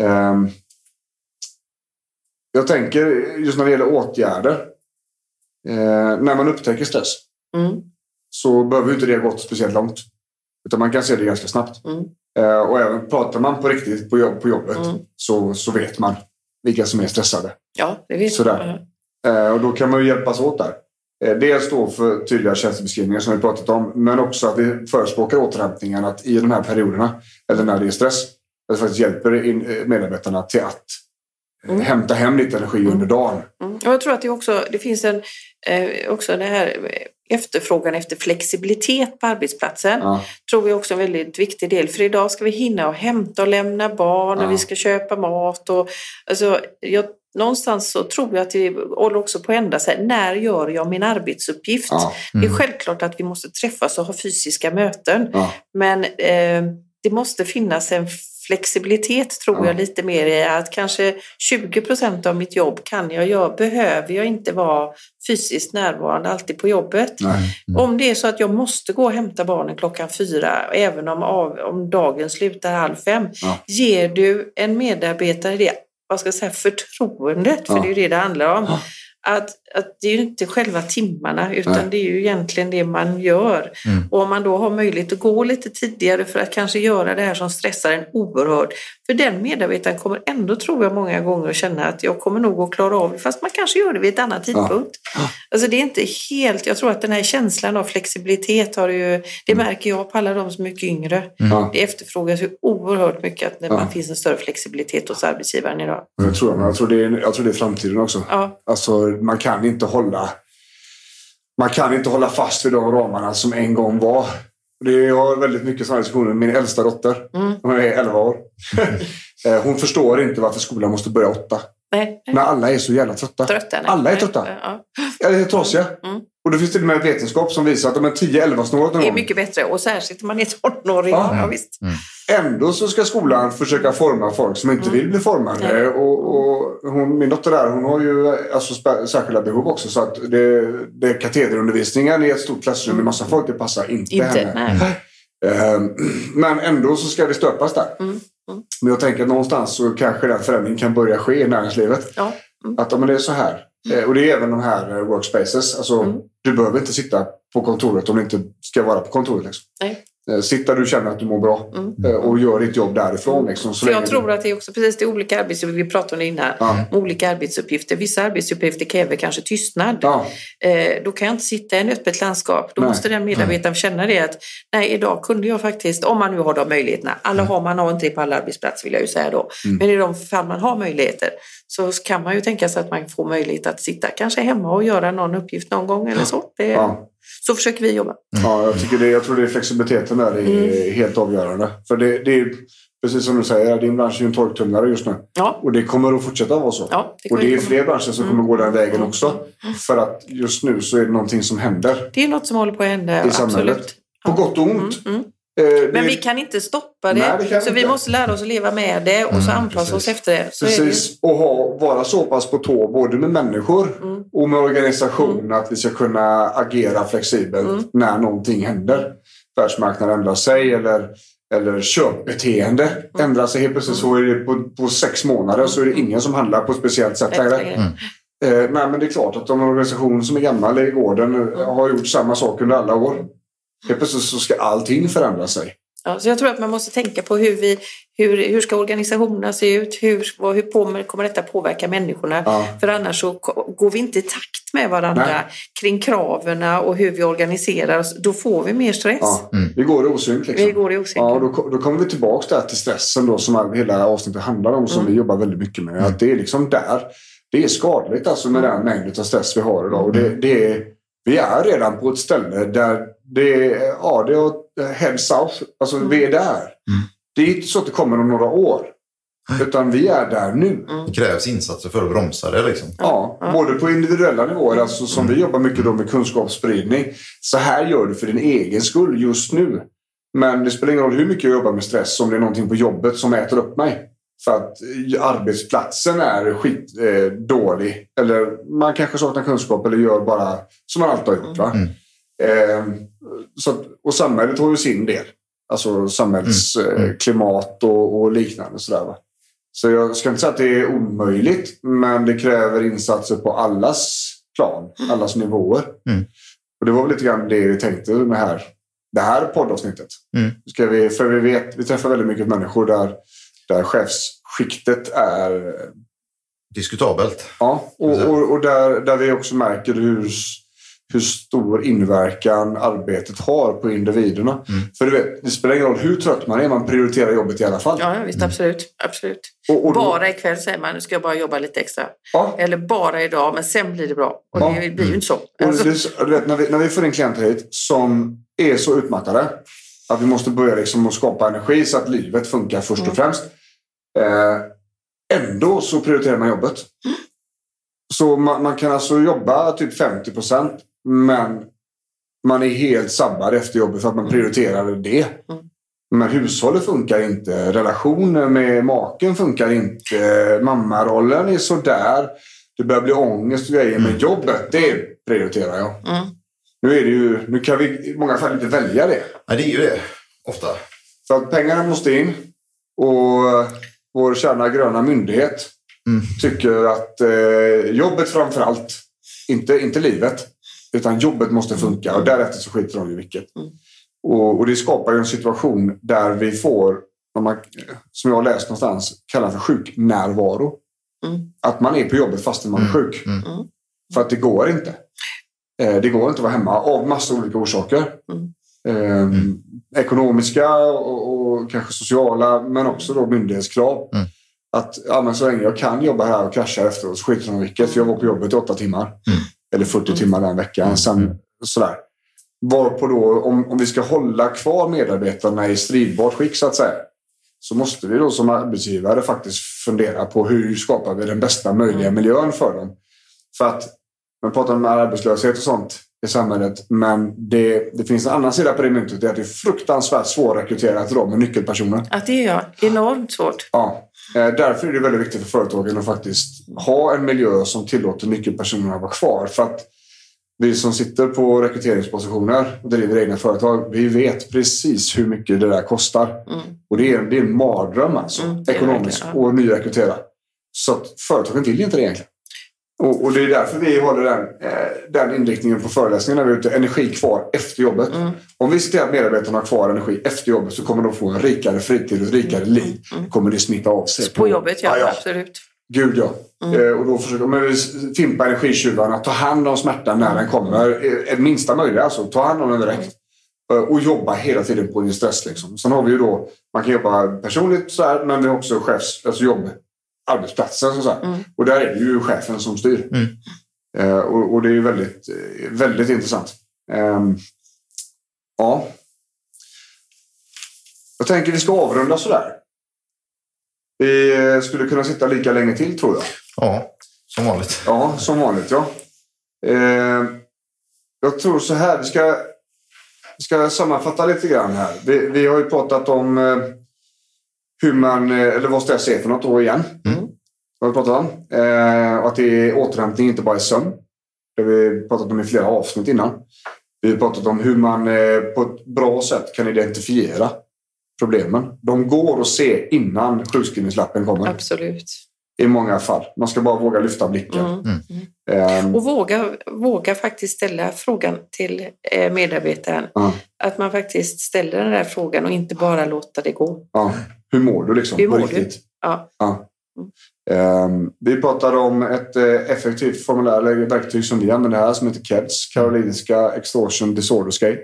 Ehm, jag tänker just när det gäller åtgärder. Eh, när man upptäcker stress Mm. så behöver inte det ha gått speciellt långt. Utan man kan se det ganska snabbt. Mm. Eh, och även pratar man på riktigt på, jobb, på jobbet Mm. så, så vet man vilka som är stressade. ja, det vet Sådär. Eh, och då kan man ju hjälpas åt där. Eh, dels då för tydliga tjänstebeskrivningar som vi pratat om. Men också att vi förespråkar återhämtningen. Att i de här perioderna, eller när det är stress, att det faktiskt hjälper eh, medarbetarna till att Mm. hämta hem lite energi under dagen. Mm. Och jag tror att det också det finns en, eh, också det här efterfrågan efter flexibilitet på arbetsplatsen. Ja. tror jag också är en väldigt viktig del. För idag ska vi hinna och hämta och lämna barn och Ja. vi ska köpa mat. Och, alltså, jag, någonstans så tror jag att vi håller också på att ändra sig. När gör jag min arbetsuppgift? Ja. Det är självklart att vi måste träffas och ha fysiska möten. Ja. Men eh, det måste finnas en flexibilitet tror Ja. jag lite mer i att kanske 20 procent av mitt jobb kan jag göra, behöver jag inte vara fysiskt närvarande alltid på jobbet. Nej. Om det är så att jag måste gå och hämta barnen klockan fyra, även om, av, om dagen slutar halv fem, Ja. ger du en medarbetare det, vad ska jag säga, förtroendet, för Ja. det är ju det det handlar om. Ja. Att, att det är ju inte själva timmarna utan Nej. det är ju egentligen det man gör. Mm. Och om man då har möjlighet att gå lite tidigare för att kanske göra det här som stressar en oerhört. För den medarbetaren kommer ändå, tror jag, många gånger att känna att jag kommer nog att klara av det, fast man kanske gör det vid ett annat tidpunkt. Alltså det är inte helt, jag tror att den här känslan av flexibilitet har ju, det märker jag på alla de som är mycket yngre. Ja. Det efterfrågas ju oerhört mycket att när man Ja. finns en större flexibilitet hos arbetsgivaren idag. Jag tror, jag, tror det är, jag tror det är framtiden också. Ja, Alltså, man kan inte hålla man kan inte hålla fast vid de ramarna som en gång var. Det, jag har väldigt mycket sådana diskussioner med min äldsta dotter. Mm. Hon är 11 år. [laughs] Eh, Hon förstår inte varför skolan måste börja åtta. nej, När alla är så jävla trötta. trötta. Alla är trötta. Ja. Eller trasiga. Mm. Och det finns till och med vetenskap som visar att om en 10-11 snåret någon Det är gång, mycket bättre och särskilt om man är tonåring. Ja. Ja. visst. Ändå så ska skolan försöka forma folk som inte vill bli formade. Mm. Och, och hon, min dotter där, hon har ju alltså särskilda behov också. Så att det, det katederundervisningen i ett stort klassrum med massa folk, det passar inte, Inte, henne. nej. Ehm, Men ändå så ska det stöpas där. Mm, mm. Men jag tänker att någonstans så kanske den förändringen kan börja ske i näringslivet. Ja. Mm. Att men det är så här. Eh, Och det är även de här eh, workspaces. Alltså, Mm. Du behöver inte sitta på kontoret om du inte ska vara på kontoret. Liksom. Nej. Eh, Sitt där du känner att du mår bra Mm. och gör ditt jobb därifrån. Liksom, så För jag tror du... att det är också precis det olika arbetsuppgifter, vi pratade om det innan, Ja. olika arbetsuppgifter. Vissa arbetsuppgifter kräver kanske tystnad. Ja, Eh, då kan jag inte sitta i en öppet landskap. Då Nej. måste den medarbetaren känna det att nej, idag kunde jag faktiskt, om man nu har de möjligheterna, alla har man har inte det på alla arbetsplatser vill jag ju säga då, Mm. men i de fall man har möjligheter så kan man ju tänka sig att man får möjlighet att sitta kanske hemma och göra någon uppgift någon gång eller så. Det, ja. Så försöker vi jobba. Ja, jag, tycker det, jag tror det är flexibiliteten där är Mm. helt avgörande. För det, det är precis som du säger, din bransch är ju en torktumlare just nu. Ja. Och det kommer att fortsätta vara så. Ja, det och det är fler branscher som kommer gå den vägen också. För att just nu så är det någonting som händer Det är något som håller på att hända. i samhället. Absolut. På gott och ont. Mm. Eh, det- Men vi kan inte stoppa det. Nej, det så vi vi inte. måste lära oss att leva med det och så anpassa oss efter det. Så är det. Precis. Och ha, vara så pass på tå både med människor Mm. och med organisation att vi ska kunna agera flexibelt Mm. när någonting händer. Världsmarknaden ändrar sig eller, eller köpbeteende Mm. ändrar sig. Helt plötsligt så är det på, på sex månader så är det ingen som handlar på ett speciellt sätt längre. längre. Eh, nej, men det är klart att om en organisation som är gammal i gården eh, har gjort samma sak under alla år. Helt plötsligt så ska allting förändra sig. Ja, så jag tror att man måste tänka på hur, vi, hur, hur ska organisationerna se ut? Hur, vad- hur på, kommer detta påverka människorna? Ja. För annars så går vi inte i takt med varandra Nej. kring kraven och hur vi organiserar oss. Då får vi mer stress. Ja, Vi går i osynk. Liksom. Vi går i osynk. Ja, då, då kommer vi tillbaka där till stressen då, som hela avsnittet handlar om, som Mm. vi jobbar väldigt mycket med. Att det är liksom där. Det är skadligt alltså med den mängden av stress vi har idag. Och det, det är, vi är redan på ett ställe där det är, ja, det är head south. Alltså vi är där. Det är inte så att det kommer om några år. Utan vi är där nu. Det krävs insatser för att bromsa det. Liksom. Ja, både på individuella nivåer, alltså som vi jobbar mycket då med kunskapsspridning. Så här gör du för din egen skull just nu. Men det spelar ingen roll hur mycket jag jobbar med stress om det är någonting på jobbet som äter upp mig. För att eh, arbetsplatsen är skitdålig. Eh, dålig. eller man kanske saknar kunskap eller gör bara som man alltid har gjort. Va? Eh, så och samhället har ju sin del. Alltså samhällsklimat och, och liknande. Sådär, va? Så jag ska inte säga att det är omöjligt, men det kräver insatser på allas plan, allas nivåer. Mm. Och det var väl lite grann det vi tänkte med här, det här poddavsnittet. Mm. Ska vi, för vi vet, vi träffar väldigt mycket människor där, där chefsskiktet är Diskutabelt. Ja, och, och, och där, där vi också märker hur, hur stor inverkan arbetet har på individerna. Mm. För du vet, det spelar ingen roll hur trött man är, man prioriterar jobbet i alla fall. Ja, visst, absolut. absolut. Och, och då- Bara ikväll säger man, nu ska jag bara jobba lite extra. Ja. Eller bara idag, men sen blir det bra. Och Ja. det blir ju inte så. Och Alltså, det, så- du vet, när, vi, när vi får in klienter hit som är så utmattade att vi måste börja liksom att skapa energi så att livet funkar först och främst. Eh, ändå så prioriterar man jobbet. Så man, man kan alltså jobba typ 50 procent men man är helt sabbad efter jobbet för att man prioriterar det. Men hushållet funkar inte. Relationen med maken funkar inte. Mammarollen är sådär. Det börjar bli ångest och grejer. Men jobbet, det prioriterar jag. Mm. Nu, är det ju, nu kan vi i många fall inte välja det. Nej, det är ju det. Ofta. För att pengarna måste in. Och vår kärna gröna myndighet tycker att eh, jobbet framför allt, inte, inte livet, utan jobbet måste funka och därefter så skiter de i vilket. Och, och det skapar ju en situation där vi får, man, som jag har läst någonstans, kallar för sjuknärvaro. Mm. Att man är på jobbet fastän man är sjuk. För att det går inte. Eh, det går inte att vara hemma av massa olika orsaker. Eh, Ekonomiska och, och kanske sociala, men också då myndighetskrav. Att ja, men så länge jag kan jobba här och krascha efteråt så skiter de i vilket. För jag var på jobbet i åtta timmar. Eller 40 timmar den veckan. Sen, sådär. Varpå då, om, om vi ska hålla kvar medarbetarna i stridbart skick så att säga. Så måste vi då som arbetsgivare faktiskt fundera på hur skapar vi den bästa möjliga miljön för dem. För att man pratar om arbetslöshet och sånt i samhället. Men det, det finns en annan sida på det myntet. Det är att det är fruktansvärt svårrekryterat idag med nyckelpersoner. att det är enormt svårt. Ja, eh, därför är det väldigt viktigt för företagen att faktiskt ha en miljö som tillåter nyckelpersonerna att vara kvar. För att vi som sitter på rekryteringspositioner och driver egna företag, vi vet precis hur mycket det där kostar. Och det är, det är en mardröm alltså, Mm, ekonomiskt, och nyrekrytera. Så att företagen vill inte det egentligen. Och, och det är därför vi håller den, eh, den inriktningen på föreläsningarna. Vi ute, energi kvar efter jobbet. Mm. Om vi ser till att medarbetarna har kvar energi efter jobbet så kommer de få en rikare fritid och ett rikare liv. kommer det smitta av sig. Mm. På jobbet, ja. ja, ja. Absolut. Gud ja. Eh, och då försöker vi fimpa energitjuvarna. Ta hand om smärtan när den kommer. Eh, minsta möjliga alltså. Ta hand om den direkt. Eh, och jobba hela tiden på din stress. Liksom. Sen har vi ju då, man kan jobba personligt så här, men vi har också chefs, alltså jobb, arbetsplatsen. Så här. Och där är det ju chefen som styr. Eh, och, och det är ju väldigt, eh, väldigt intressant. Ehm, ja. Jag tänker vi ska avrunda sådär. Vi eh, skulle kunna sitta lika länge till tror jag. Ja, som vanligt. Ja, som vanligt ja. Eh, jag tror så här, vi ska, vi ska sammanfatta lite grann här. Vi, vi har ju pratat om eh, hur man, eh, eller vad stress är för något år igen. Mm. Har vi pratat om. Eh, att det är återhämtning, inte bara är sömn. Det har vi pratat om i flera avsnitt innan. Vi har pratat om hur man eh, på ett bra sätt kan identifiera problemen. De går att se innan sjukskrivningslappen kommer. Absolut. I många fall. Man ska bara våga lyfta blicken. Mm. Ehm, Och våga, våga faktiskt ställa frågan till eh, medarbetaren. ja, Att man faktiskt ställer den där frågan och inte bara låter det gå. ja. Hur mår du liksom? Hur mår du? Ja. Ja. Ehm, vi pratade om ett eh, effektivt formulär eller verktyg som vi använder här som heter KEDS, Karolinska Extortion Disorder Scale.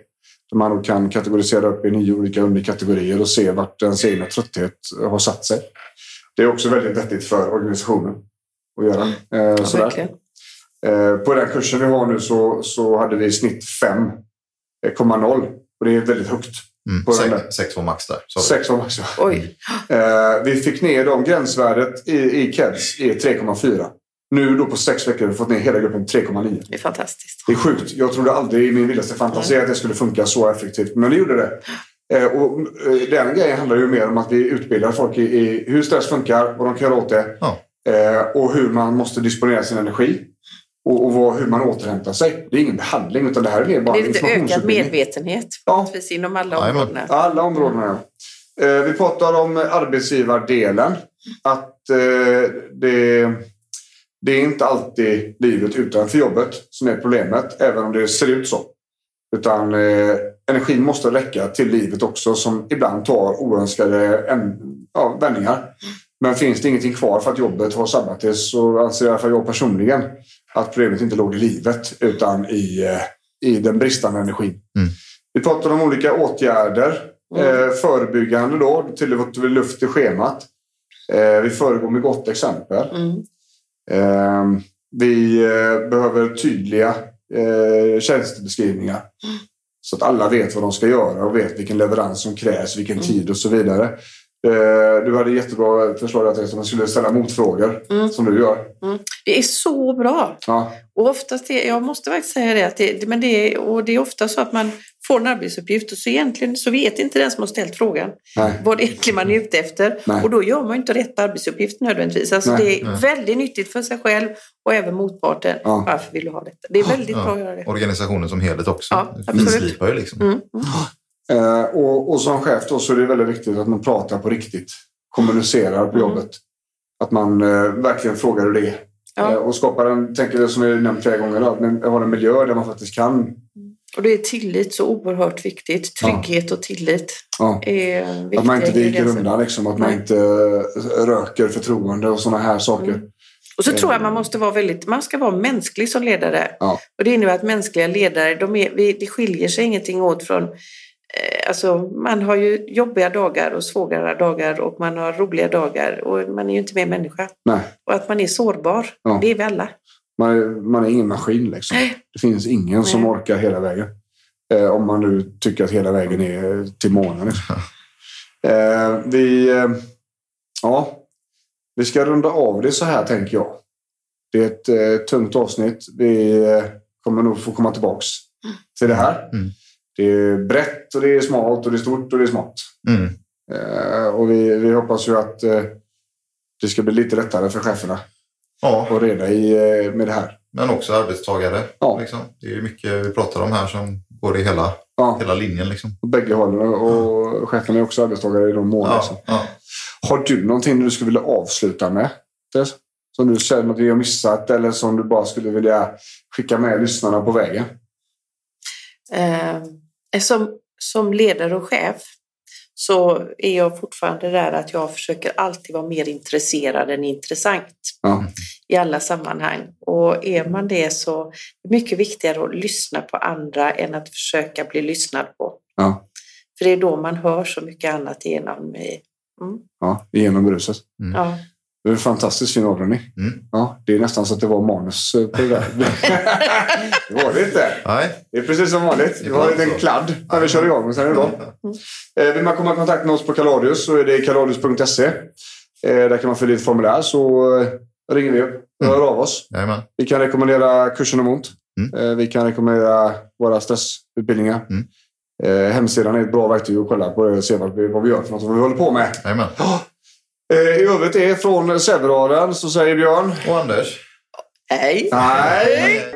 Där man kan kategorisera upp i nio olika underkategorier och se vart ens egna trötthet har satt sig. Det är också väldigt vettigt för organisationen att göra. Eh, Ja, sådär. verkligen. Eh, På den kursen vi har nu så, så hade vi i snitt 5,0 och det är väldigt högt. Mm. På den där. Sex, sex var max där. sa du. 6 var max. ja. Oj. Eh, vi fick ner dem, gränsvärdet i, i KEDS är 3,4. Nu då på sex veckor har vi fått ner hela gruppen 3,9. Det är fantastiskt. Det är sjukt. Jag trodde aldrig i min vildaste fantasi att det skulle funka så effektivt. Men det gjorde det. Eh, och, eh, den grejen handlar ju mer om att vi utbildar folk i, i hur stress funkar, vad de kan göra åt det. Ja. Eh, och hur man måste disponera sin energi. Och, och vad, hur man återhämtar sig. Det är ingen behandling utan det här är bara Det en är lite ökad medvetenhet Ja. inom alla Jajamän. områdena. Alla områdena, ja. Eh, vi pratar om arbetsgivardelen. Att eh, det, det är inte alltid livet utanför jobbet som är problemet, även om det ser ut så. Utan eh, energin måste räcka till livet också som ibland tar oönskade en, ja, vändningar. Men finns det ingenting kvar för att jobbet har sabbat det så anser i alla fall jag personligen att problemet inte låg i livet utan i, eh, i den bristande energin. Vi pratar om olika åtgärder. Eh, förebyggande då, till att vi luft i schemat. Eh, vi föregår med gott exempel. Mm. Eh, vi eh, behöver tydliga eh, tjänstebeskrivningar. Så att alla vet vad de ska göra och vet vilken leverans som krävs, vilken tid och så vidare. Eh, du hade jättebra förslag att man skulle ställa motfrågor Mm. som du gör. Det är så bra. Ja, Och oftast är, jag måste faktiskt säga det, att det, men det, är, och det är ofta så att man får en arbetsuppgift och så egentligen så vet inte den som har ställt frågan nej. vad det egentligen man är ute efter. Nej. Och då gör man ju inte rätt arbetsuppgift nödvändigtvis. Alltså Nej, det är väldigt nyttigt för sig själv och även motparten. Ja. Varför vill du ha detta? Det är väldigt bra att göra det. Organisationen som helhet också. Ja, absolut. finslipar ju liksom. Mm. Eh, och, och som chef då så är det väldigt viktigt att man pratar på riktigt. Kommunicerar på Mm. jobbet. Att man eh, verkligen frågar hur det är. Ja. Eh, och skapar en, tänker jag som jag nämnt flera gånger, då, att man har en miljö där man faktiskt kan. Och det är tillit så oerhört viktigt. Trygghet och tillit Ja, är viktiga att man inte viker undan, liksom, att man Nej. inte eh, röker förtroende och sådana här saker. Mm. Och så tror jag man måste vara väldigt, man ska vara mänsklig som ledare. Ja. Och det innebär att mänskliga ledare, de är, vi- det skiljer sig ingenting åt från eh, Alltså, man har ju jobbiga dagar och svåra dagar och man har roliga dagar och man är ju inte mer människa. Nej, Och att man är sårbar, Ja. det är vi alla. man är, man är ingen maskin. Liksom. Nej. Det finns ingen som Nej. orkar hela vägen. Eh, om man nu tycker att hela vägen är till månen. Liksom. [laughs] Eh, vi, eh, ja, vi ska runda av det så här, tänker jag. Det är ett eh, tungt avsnitt. Vi eh, kommer nog få komma tillbaks till det här. Mm. Det är brett och det är smalt och det är stort och det är smått. Mm. Eh, och vi, vi hoppas ju att eh, det ska bli lite lättare för cheferna Ja, att reda i eh, med det här. men också arbetstagare. Ja. Liksom. Det är mycket vi pratar om här som går i hela, Ja. hela linjen. Liksom. På bägge hållen. Och chefen är också arbetstagare i de mål. Ja, Liksom. ja. Har du någonting du skulle vilja avsluta med? Tess? Som du känner att vi har missat eller som du bara skulle vilja skicka med lyssnarna på vägen? Eh, som, som ledare och chef så är jag fortfarande där att jag försöker alltid vara mer intresserad än intressant Ja. i alla sammanhang. Och är man det så är det mycket viktigare att lyssna på andra än att försöka bli lyssnad på. Ja. För det är då man hör så mycket annat igenom. i- Mm. Ja, genom bruset. Ja. Det är en fantastiskt fin avrundning. Ja, det är nästan så att det var manus eh, på det där. [laughs] det var det inte. Nej. Det är precis som vanligt. Vi har en liten kladd när vi kör igång. Och sen är det bra. Eh, Vill man komma i kontakt med oss på Kaladius så är det kaladius.se. Eh, Där kan man fylla i ett formulär så ringer vi upp och hör av oss. Jajamän. Vi kan rekommendera kursen om ont. Eh, Vi kan rekommendera våra stressutbildningar. Eh, Hemsidan är ett bra verktyg att kolla på och se vad vi, vad vi gör för något och vad vi håller på med. Jajamän. Eh, I övrigt är från Sävedalen så säger Björn. Och Anders. Hej! Nej!